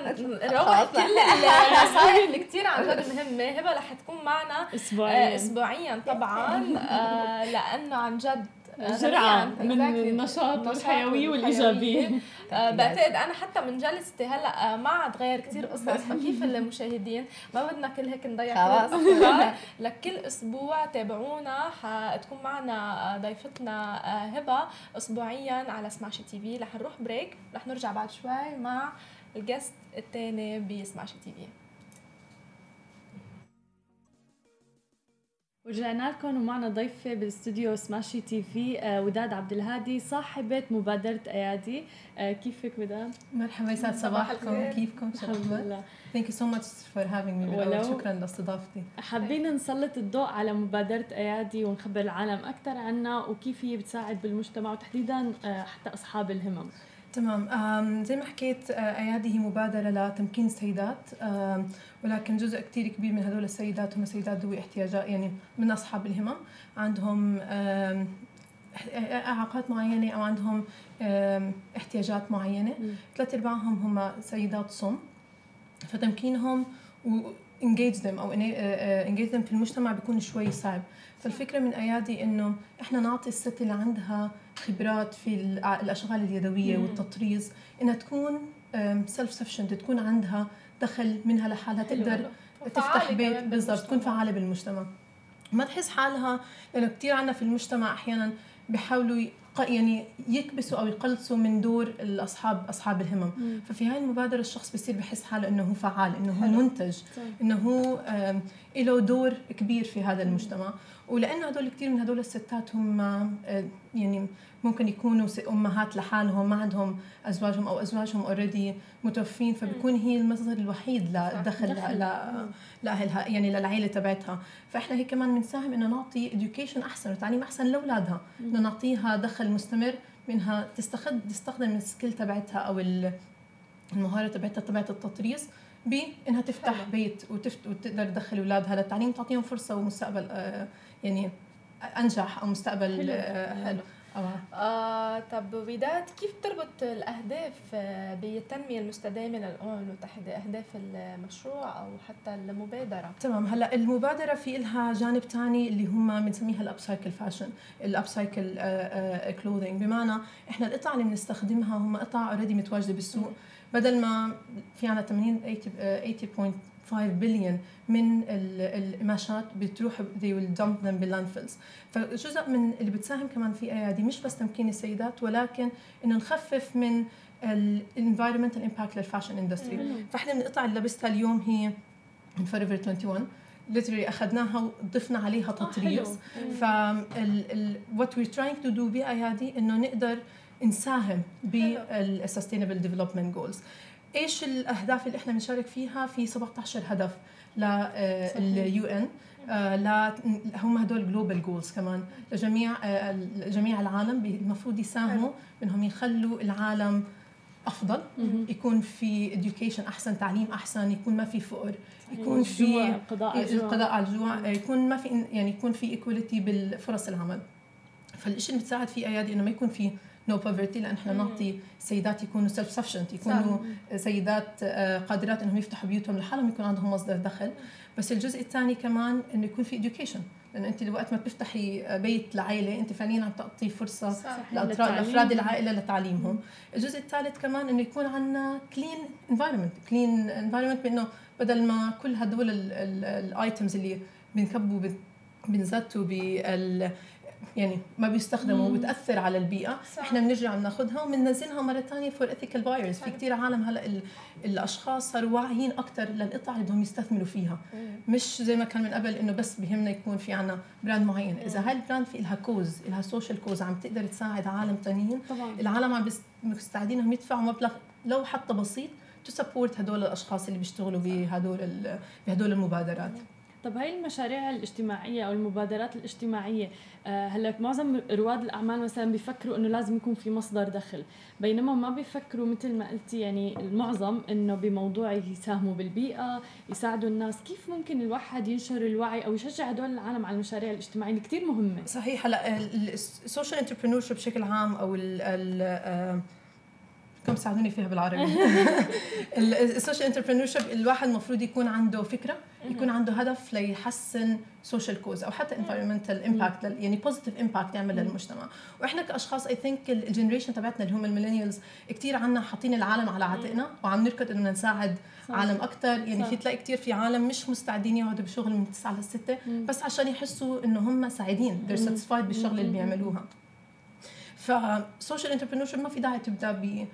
نروح كل النصائح اللي كثير عن جد مهمة. هبة رح تكون معنا. آه، اسبوعيا طبعا آه، لأنه عن جد آه، جرعة غنية. من. النشاط والحيوية والإيجابية آه، بعتقد أنا حتى من جلستي هلأ آه، ما عاد غير كثير قصص فكيف المشاهدين؟ ما بدنا كل هيك نضيع خلاص. لكل أسبوع تابعونا. حتكون معنا آه، ضيفتنا آه، هبة اسبوعيا على سماشي TV. رح نروح break رح نرجع بعد شوي مع ال guest الثاني بسماشي TV. ورجعنا لكم ومعنا ضيفة بالاستوديو سماشي TV آه، وداد عبد الهادي صاحبة مبادرة أيادي. آه، كيفك وداد؟ مرحبا يسعد صباح صباحكم. كيفكم؟ شو الحمد؟ لله. thank you so much for having me ولو- شكرا لاستضافتي. حابين نسلط الضوء على مبادرة أيادي ونخبر العالم أكثر عنها وكيف هي بتساعد بالمجتمع وتحديدا آه، حتى أصحاب الهمم. تمام. زي ما حكيت آه، أيادي هي مبادرة لتمكين السيدات. ولكن جزء كتير كبير من هدول السيدات هم سيدات ذوي احتياجات يعني من أصحاب الهمم. عندهم إعاقات معينة أو عندهم احتياجات معينة. ثلاث أرباعهم هم سيدات صم. فتمكينهم و engage them أو engage them في المجتمع بيكون شوي صعب. فالفكرة من أيادي إنه إحنا نعطي الست اللي عندها خبرات في الأشغال اليدوية مم. والتطريز إنها تكون self sufficient تكون عندها دخل منها لحالها. تقدر تفتح بيت بالضبط تكون. فعالة بالمجتمع ما تحس حالها لأنه كثير عنا في المجتمع أحيانا بيحاولوا يعني يكبسوا أو يقلصوا من دور الأصحاب أصحاب الهمم. مم. ففي هاي المبادرة الشخص بصير بحس حاله إنه هو فعال إنه هو. منتج صح. إنه هو له دور كبير في هذا المجتمع. ولأنه هدول كثير من هدول الستات هم يعني ممكن يكونوا أمهات لحالهم ما عندهم أزواجهم أو أزواجهم اوريدي متوفين فبكون هي المصدر الوحيد للدخل دخل. ل- لاهلها يعني للعائله تبعتها. فإحنا هيك كمان بنساهم إنه نعطي education أحسن وتعليم أحسن لأولادها. إنه نعطيها دخل مستمر منها تستخد تستخدم السكيل تبعتها أو ال- المهارة تبعتها تبعت التطريز بانها تفتح حلو. بيت وتفت وتقدر تدخل اولادها للتعليم تعطيهم فرصة ومستقبل آه، يعني أنجح أو مستقبل حلو. آه، حلو آه. آه. طب وداد كيف تربط الأهداف آه، بالتنمية المستدامة للأون المتحده أهداف المشروع أو حتى المبادرة؟ تمام هلأ المبادرة في لها جانب ثاني اللي هم بنسميها ال upcycled fashion ال upcycled clothing بمعنى إحنا القطع اللي بنستخدمها هم قطع already متواجدة بالسوق. بدل ما في عنا 80 80.9% 5 بليون من القماشات بتروح they will dump them بال landfills فجزء من اللي بتساهم كمان في ايادي مش بس تمكين السيدات ولكن إنه نخفف من ال environmental impact لل fashion industry فإحنا من قطع اللي لبستها اليوم هي من فوريفر 21 literally أخذناها وضفنا عليها تطريز ف what we trying to do بايادي إنه نقدر نساهم بال sustainable development goals إيش الأهداف اللي إحنا بنشارك فيها في 17 هدف لل UN؟ لا هم هدول global goals كمان. لجميع آه، جميع العالم المفروض يساهموا إنهم يخلوا العالم أفضل يكون في education أحسن تعليم أحسن يكون ما في فقر يكون في القضاء على الجوع. القضاء على الجوع يكون ما في يعني يكون في equality بالفرص العمل. فالشيء اللي بتساعد فيه ايادي إنه ما يكون في no poverty لأن إحنا نعطي سيدات يكونوا self sufficient يكونوا سيدات آه، قادرات إنهم يفتحوا بيوتهم لحالهم يكون عندهم مصدر دخل. بس الجزء الثاني كمان إنه يكون في education. لأنه أنت وقت ما بتفتحي بيت لعائلة أنت فعليا عم تعطي فرصة. لأفراد العائلة لتعليمهم. الجزء الثالث كمان إنه يكون عندنا clean environment clean environment بإنه بدل ما كل هدول ال items اللي بنكبوا بن- بنزتوا بال يعني ما بيستخدموا وبتأثر على البيئة. صح. إحنا بنرجع بناخذها وبننزلها مرة ثانية for ethical buyers في كثير عالم هلا ال- الأشخاص صاروا واعيين أكثر للقطع اللي بدهم يستثمروا فيها. مش زي ما كان من قبل إنه بس بهمنا يكون في عنا brand معين. إذا هاي ال brand في لها cause لها social cause عم تقدر تساعد عالم تانيين. طبعا. العالم عم مستعدين انهم يدفعوا مبلغ لو حتى بسيط to support هدول الأشخاص اللي بيشتغلوا بهدول ال- بهدول المبادرات. طب هاي المشاريع الاجتماعية أو المبادرات الاجتماعية آه، هلا معظم رواد الأعمال مثلا بيفكروا إنه لازم يكون في مصدر دخل بينما ما بيفكروا مثل ما قلتي يعني المعظم إنه بموضوع يساهموا بالبيئة يساعدوا الناس. كيف ممكن الواحد ينشر الوعي أو يشجع هدول العالم على المشاريع الاجتماعية؟ اللي كثير مهمة. صحيح هلا ال social entrepreneur بشكل عام أو ال ال كم ساعدوني فيها بالعربي؟ ال social entrepreneur الواحد المفروض يكون عنده فكرة يكون عنده هدف ليحسن social cause أو حتى environmental impact يعني positive impact يعمل للمجتمع. وإحنا كأشخاص I think ال generation تبعتنا اللي هم ال millennials كثير عنا حاطين العالم على عاتقنا وعم نركض إنه نساعد صح. عالم أكثر يعني صح. في تلاقي كثير في عالم مش مستعدين يقعدوا بشغل من 9 ل 6 بس عشان يحسوا إنه هم سعيدين they're satisfied بالشغله اللي بيعملوها. ف social entrepreneur ما في داعي تبدأ ب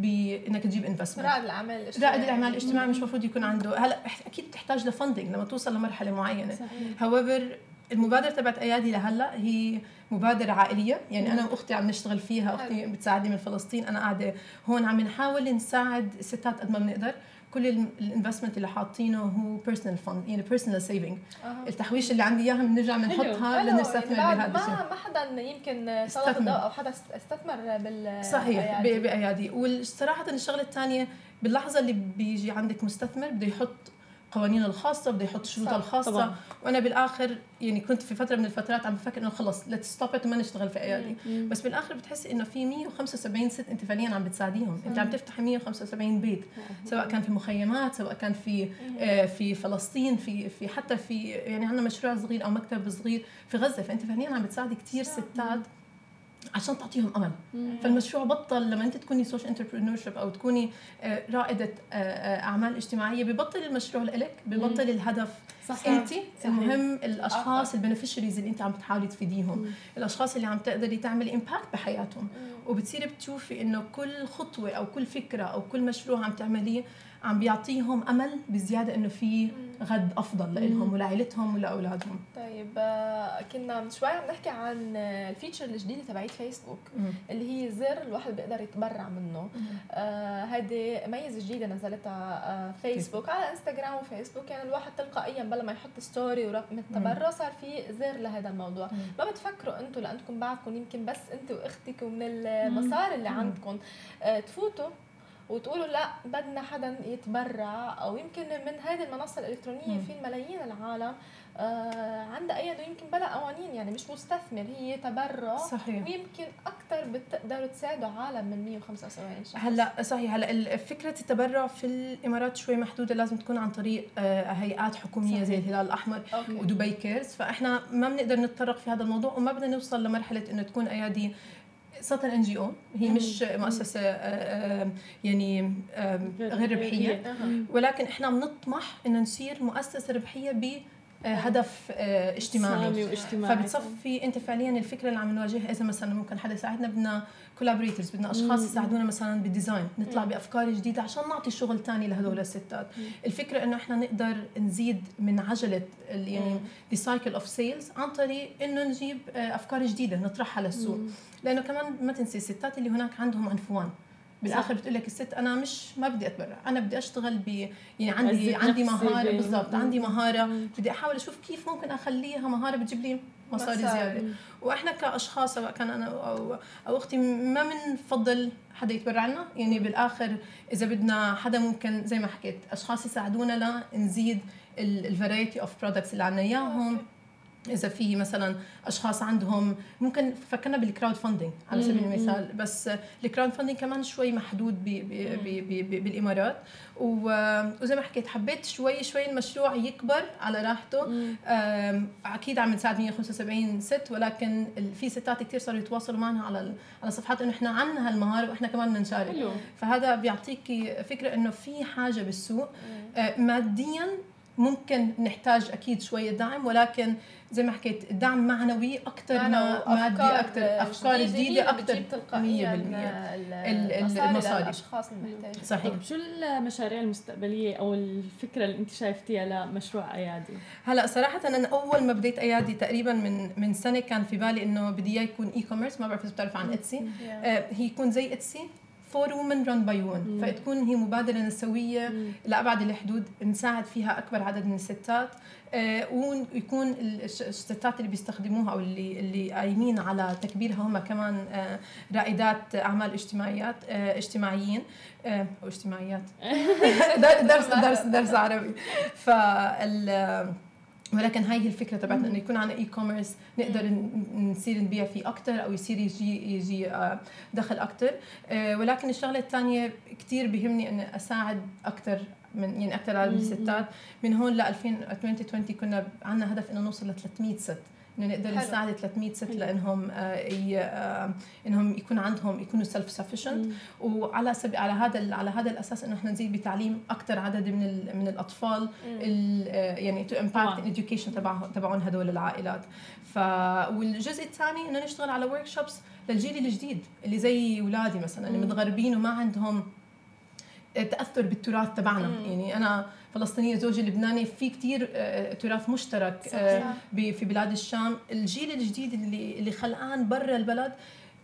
بانك تجيب investment رائد الأعمال الاجتماعيه رائد الأعمال الاجتماعي مش المفروض يكون عنده. هلا أكيد بتحتاج ل funding لما توصل لمرحلة معينة. صحيح. however المبادرة تبعت أيادي لهلا هي مبادرة عائلية. يعني أنا وأختي عم نشتغل فيها. أختي بتساعدني من فلسطين. أنا قاعدة هون عم نحاول نساعد الستات قد ما بنقدر. كل ال investment اللي حاطينه هو personal fund يعني personal saving أها. التحويشه اللي عندي إياها بنرجع بنحطها لنستثمر يعني بهذا بعد الشيء ما ما حدا يمكن سلط استثمر. الضوء أو حدا است- استثمر بال صحيح. بأيادي والصراحة الشغلة الثانية باللحظة اللي بيجي عندك مستثمر بده يحط قوانينه الخاصة بده يحط شروطه الخاصة. طبعاً. وأنا بالآخر يعني كنت في فترة من الفترات عم بفكر إنه خلص let's stop it وما نشتغل في ايادي بس بالآخر بتحسي إنه في 175 ست انت فعليا عم بتساعديهم. أنت عم تفتحي 175 بيت سواء كان في مخيمات سواء كان في آه، في فلسطين في في حتى في يعني عندنا مشروع صغير أو مكتب صغير في غزة. فانت فعليا عم بتساعدي كثير ستات. عشان تعطيهم أمل. فالمشروع بطل لما أنت تكوني social entrepreneur أو تكوني آه، رائدة آه، آه، أعمال اجتماعية ببطل المشروع لك ببطل الهدف صح. أنت. صحيح. المهم الأشخاص ال beneficiaries اللي أنت عم بتحاولي تفيديهم. الأشخاص اللي عم تقدري تعملي impact بحياتهم. وبتصيري بتشوفي إنه كل خطوة أو كل فكرة أو كل مشروع عم تعمليه عم بيعطيهم أمل بزيادة إنه في غد أفضل لهم ولعائلتهم ولأولادهم. طيب آه، كنا من شوي عم نحكي عن آه، ال feature الجديدة تبعت فيسبوك اللي هي زر الواحد بيقدر يتبرع منه. آه هيدي ميزة جديدة نزلتها آه فيسبوك. على إنستغرام وفيسبوك يعني الواحد تلقائيا بلا ما يحط story ورقم التبرع صار في زر لهذا الموضوع. ما بتفكروا أنتم لأنكم بعدكم يمكن بس انت واختك ومن المصاري اللي عندكم. آه تفوتوا وتقولوا لا بدنا حدا يتبرع أو يمكن من هذه المنصة الإلكترونية في الملايين العالم آه عندها ايده يمكن بلا قوانين يعني مش مستثمر هي تبرع صحيح ويمكن أكثر بتقدروا تساعدوا عالم من 175 شخص هلا صحيح هلا فكرة التبرع في الإمارات شوي محدودة لازم تكون عن طريق آه، هيئات حكومية صحيح. زي الهلال الأحمر okay. ودبي Cares فإحنا ما بنقدر نتطرق في هذا الموضوع وما بدنا نوصل لمرحلة إنه تكون أيادي صارت NGO هي مش مؤسسة آه، آه، يعني غير ربحية. ولكن إحنا بنطمح إنه نصير مؤسسة ربحية بهدف آه، اجتماعي. واجتماعي. فبتصفي انت فعليا الفكرة اللي عم نواجهها. إذا مثلا ممكن حدا يساعدنا بدنا collaborators بدنا أشخاص يساعدونا مثلا بال design نطلع بأفكار جديدة عشان نعطي شغل ثاني لهدول الستات. الفكرة إنه إحنا نقدر نزيد من عجلة يعني the cycle of sales عن طريق إنه نجيب آه، أفكار جديدة نطرحها للسوق. لأنه كمان ما تنسي الستات اللي هناك عندهم عنفوان. بالآخر بتقول لك الست أنا مش ما بدي أتبرع أنا بدي أشتغل ب يعني عندي عندي مهارة بالضبط. عندي مهارة بدي أحاول أشوف كيف ممكن أخليها مهارة بتجيب لي مصاري مصاري. زيادة. وإحنا كأشخاص سواء كان أنا أو أو أختي ما بنفضل حدا يتبرع لنا. يعني بالآخر إذا بدنا حدا ممكن زي ما حكيت أشخاص يساعدونا لنزيد ال variety of products اللي عنا إياهم. إذا في مثلا أشخاص عندهم ممكن فكرنا بال crowd funding على سبيل المثال بس ال crowd funding كمان شوي محدود بي بي بي بي بي بالإمارات. وزي ما حكيت حبيت شوي شوي المشروع يكبر على راحته. أكيد عم نساعد 175 ست ولكن في ستات كثير صاروا يتواصلوا معنا على على صفحات إنه إحنا عندنا هالمهاره وإحنا كمان بنشارك. فهذا بيعطيكي فكرة إنه في حاجة بالسوق. آه، ماديا ممكن نحتاج أكيد شوية دعم ولكن زي ما حكيت الدعم معنوي أكثر ما مادي أكثر أفكار جديدة أكثر 100% ال- المصاري المصاري. للاشخاص المحتاجين صحيح. طيب شو المشاريع المستقبلية أو الفكرة اللي أنت شايفتيها لمشروع أيادي؟ هلأ صراحة أنا أول ما بديت أيادي تقريبا من من سنة كان في بالي إنه بدي إياه يكون e-commerce ما بعرف إذا بتعرف عن Etsy آه هي يكون زي Etsy for women run by women فتكون هي مبادرة نسوية لأبعد الحدود نساعد فيها أكبر عدد من الستات. آه ويكون الستات اللي بيستخدموها أو اللي اللي قايمين على تكبيرها هم كمان آه رائدات أعمال اجتماعيات آه اجتماعيين. أو اجتماعيات. درس درس درس عربي. فال ولكن هاي هي الفكرة تبعتنا إنه يكون عندنا e-commerce نقدر نصير نبيع فيه أكثر أو يصير يجي يجي آه، دخل أكثر ولكن الشغلة الثانية كثير بيهمني إني أساعد أكثر من يعني أكثر عدد الستات. من هون ل 2020 كنا عندنا هدف إنه نوصل ل 300 ست. إنه نقدر. نساعد 300 ست لإنهم آه، آه، إنهم يكون عندهم يكونوا self sufficient وعلى سبيل على هذا على هذا الأساس إنه إحنا نزيد بتعليم أكثر عدد من ال- من الأطفال ال- آه، يعني to impact. ال education تبعهم تبعون هدول العائلات. ف والجزء الثاني إنه نشتغل على ورك شوبس للجيل الجديد اللي زي اولادي مثلا اللي متغربين وما عندهم تأثر بالتراث تبعنا. يعني أنا فلسطينية زوجي لبناني في كتير آه، تراث مشترك آه، ب- في بلاد الشام. الجيل الجديد اللي اللي خلقان برا البلد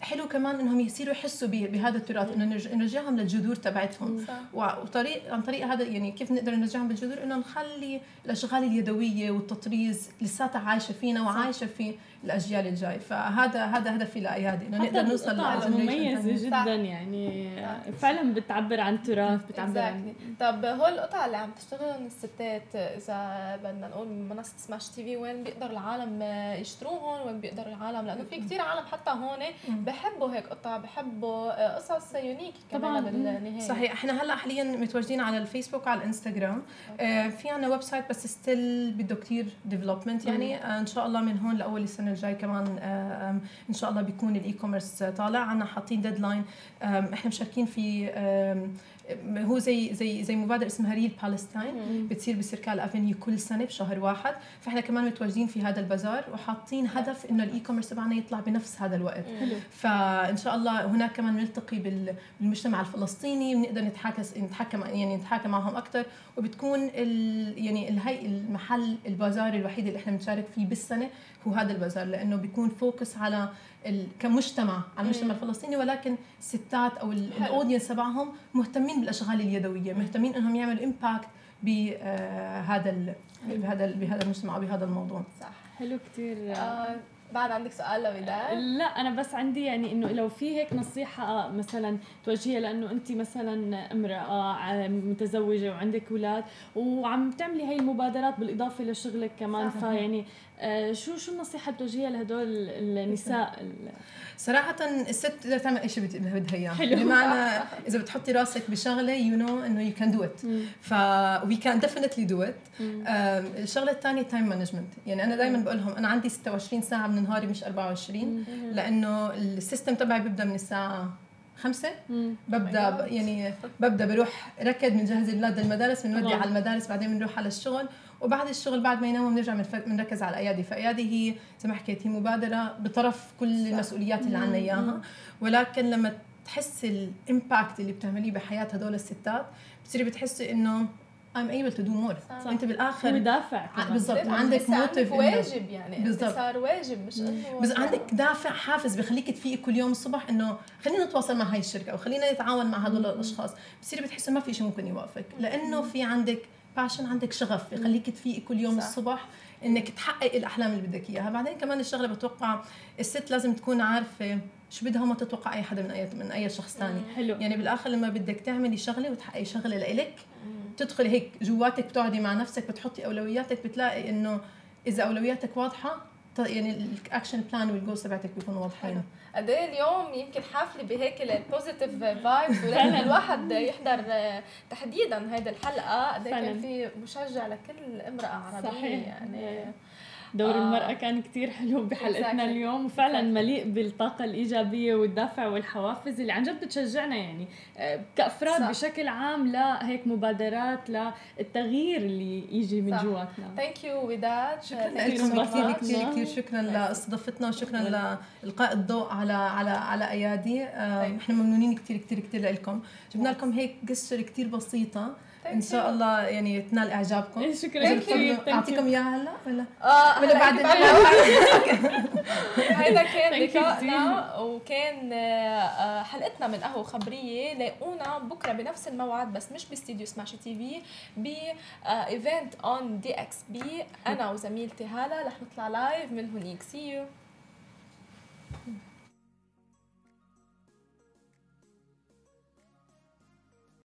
حلو كمان إنهم يصيروا يحسوا بهذا التراث إنه نرج- نرجعهم للجذور تبعتهم. وطريق عن طريق هذا يعني كيف نقدر نرجعهم بالجذور؟ إنه نخلي الأشغال اليدوية والتطريز لساتها عايشة فينا وعايشة في الأجيال الجاي. فهذا هذا هدفي لأيادي إنه نقدر نوصل مميزه. جدا صح. يعني صح. فعلا بتعبر عن التراث بتعبر عن. طب هول القطع اللي عم تشتغلهم الستات إذا بدنا نقول من منصة سماش تي في وين بيقدر العالم يشتروهم؟ وين بيقدر العالم؟ لأنه في كثير عالم حتى هون بحبوا هيك قطع بحبوا قصص unique طبعاً. كمان بالنهايه صحيح. إحنا هلأ حاليا متواجدين على الفيسبوك وعلى الإنستغرام. آه في عنا website بس still بده كثير development يعني آه إن شاء الله من هون لأول السنة الجاي كمان آه إن شاء الله بيكون ال e-commerce طالع. عنا حاطين deadline إحنا مشاركين في هو زي زي زي مبادرة اسمها Real Palestine بتصير ب Alserkal Avenue كل سنة بشهر واحد. فإحنا كمان متواجدين في هذا البازار وحاطين هدف إنه ال e-commerce تبعنا يطلع بنفس هذا الوقت. فإن شاء الله هناك كمان نلتقي بال- بالمجتمع الفلسطيني بنقدر نتحاكى نتحكم يعني نتحاكى معهم أكثر وبتكون ال يعني الهي المحل البازار الوحيد اللي إحنا بنشارك فيه بالسنة هو هذا البازار لأنه بيكون focus على. كمجتمع على المجتمع الفلسطيني ولكن الستات أو. ال audience تبعهم مهتمين بالأشغال اليدوية مهتمين إنهم يعملوا impact بهذا ال... بهذا ال... بهذا المجتمع أو بهذا الموضوع. صح. حلو كثير آه بعد عندك سؤال لوداد لا أنا بس عندي يعني إنه لو في هيك نصيحة مثلا توجهيها لأنه أنت مثلا امرأة ع- متزوجة وعندك أولاد وعم تعملي هاي المبادرات بالإضافة لشغلك كمان صح. فيعني آه، شو شو النصيحة توجهيها لهدول النساء؟ ال- صراحة الست تقدر تعمل أي شيء بدها إياه. حلو. بمعنى إذا بتحطي راسك بشغلة you know إنه you can do it ف we can definitely do it الشغلة الثانية time management يعني أنا دائما بقول لهم أنا عندي 26 ساعة من نهاري مش 24 لأنه ال system تبعي بيبدأ من الساعة خمسة. ببدأ ب- يعني ببدأ بروح ركض بنجهز الاولاد للمدارس بنودي. على المدارس بعدين بنروح على الشغل. وبعد الشغل بعد ما يناموا بنرجع بنركز على الايادي فأيادي هي زي ما حكيت هي مبادرة بطرف كل المسؤوليات اللي عنا إياها. ولكن لما تحسي الإمباكت اللي بتعمليه بحياة هدول الستات بتصيري بتحسي إنه I'm able to do more. صح. أنت بالآخر دافع ع- كمان. بالضبط. عندك موتيف واجب يعني. بالضبط. صار واجب مش إنه بس عندك دافع حافز بخليك تفيقي كل يوم الصبح إنه خلينا نتواصل مع هاي الشركة أو خلينا نتعاون مع هدول الأشخاص. بتصيري بتحسي ما في شيء ممكن يوقفك لأنه في عندك باشن عندك شغف يخليك تفيقي كل يوم صح. الصبح إنك تحققي الأحلام اللي بدك إياها. بعدين كمان الشغلة بتوقع الست لازم تكون عارفة شو بدها وما تتوقع أي حدا من أي من أي شخص ثاني حلو. يعني بالآخر لما بدك تعملي شغلة وتحققي شغلة لإلك تدخلي هيك جواتك بتقعدي مع نفسك بتحطي أولوياتك بتلاقي إنه إذا أولوياتك واضحة يعني ال action plan وال goals تبعتك بيكونوا واضحين. قد إيه اليوم يمكن حافلة بهيك ال positive vibes ولازم الواحد يحضر تحديدا هيدي الحلقة قد فعلاً. كان في مشجع لكل امرأة عربية صحيح. يعني دور آه. المرأة كان كتير حلو بحلقتنا Exactly. اليوم وفعلا Exactly. مليء بالطاقة الإيجابية والدافع والحوافز اللي عن جد بتشجعنا يعني آه، كأفراد صح. بشكل عام لهيك مبادرات للتغيير اللي يجي من صح. جواتنا thank you وداد شكرا كثير لكم كثير. كثير كثير شكرا لاستضافتنا وشكرا لإلقاء الضوء على على على أيادي آه،. إحنا ممنونين كثير كثير كثير لكم جبنا لكم هيك قصة كثير بسيطة إن شاء الله يعني تنال إعجابكم. شكرا إذا كثير أعطيكم إياها هلا ولا؟ آه ولا بعد هيدا كان لقائنا وكان آه، آه، حلقتنا من قهوة خبرية. لاقونا بكرة بنفس الموعد بس مش باستديو سماشي تي في بايفنت اون دي إكس بي أنا وزميلتي هاله رح نطلع لايف من هونيك سي يو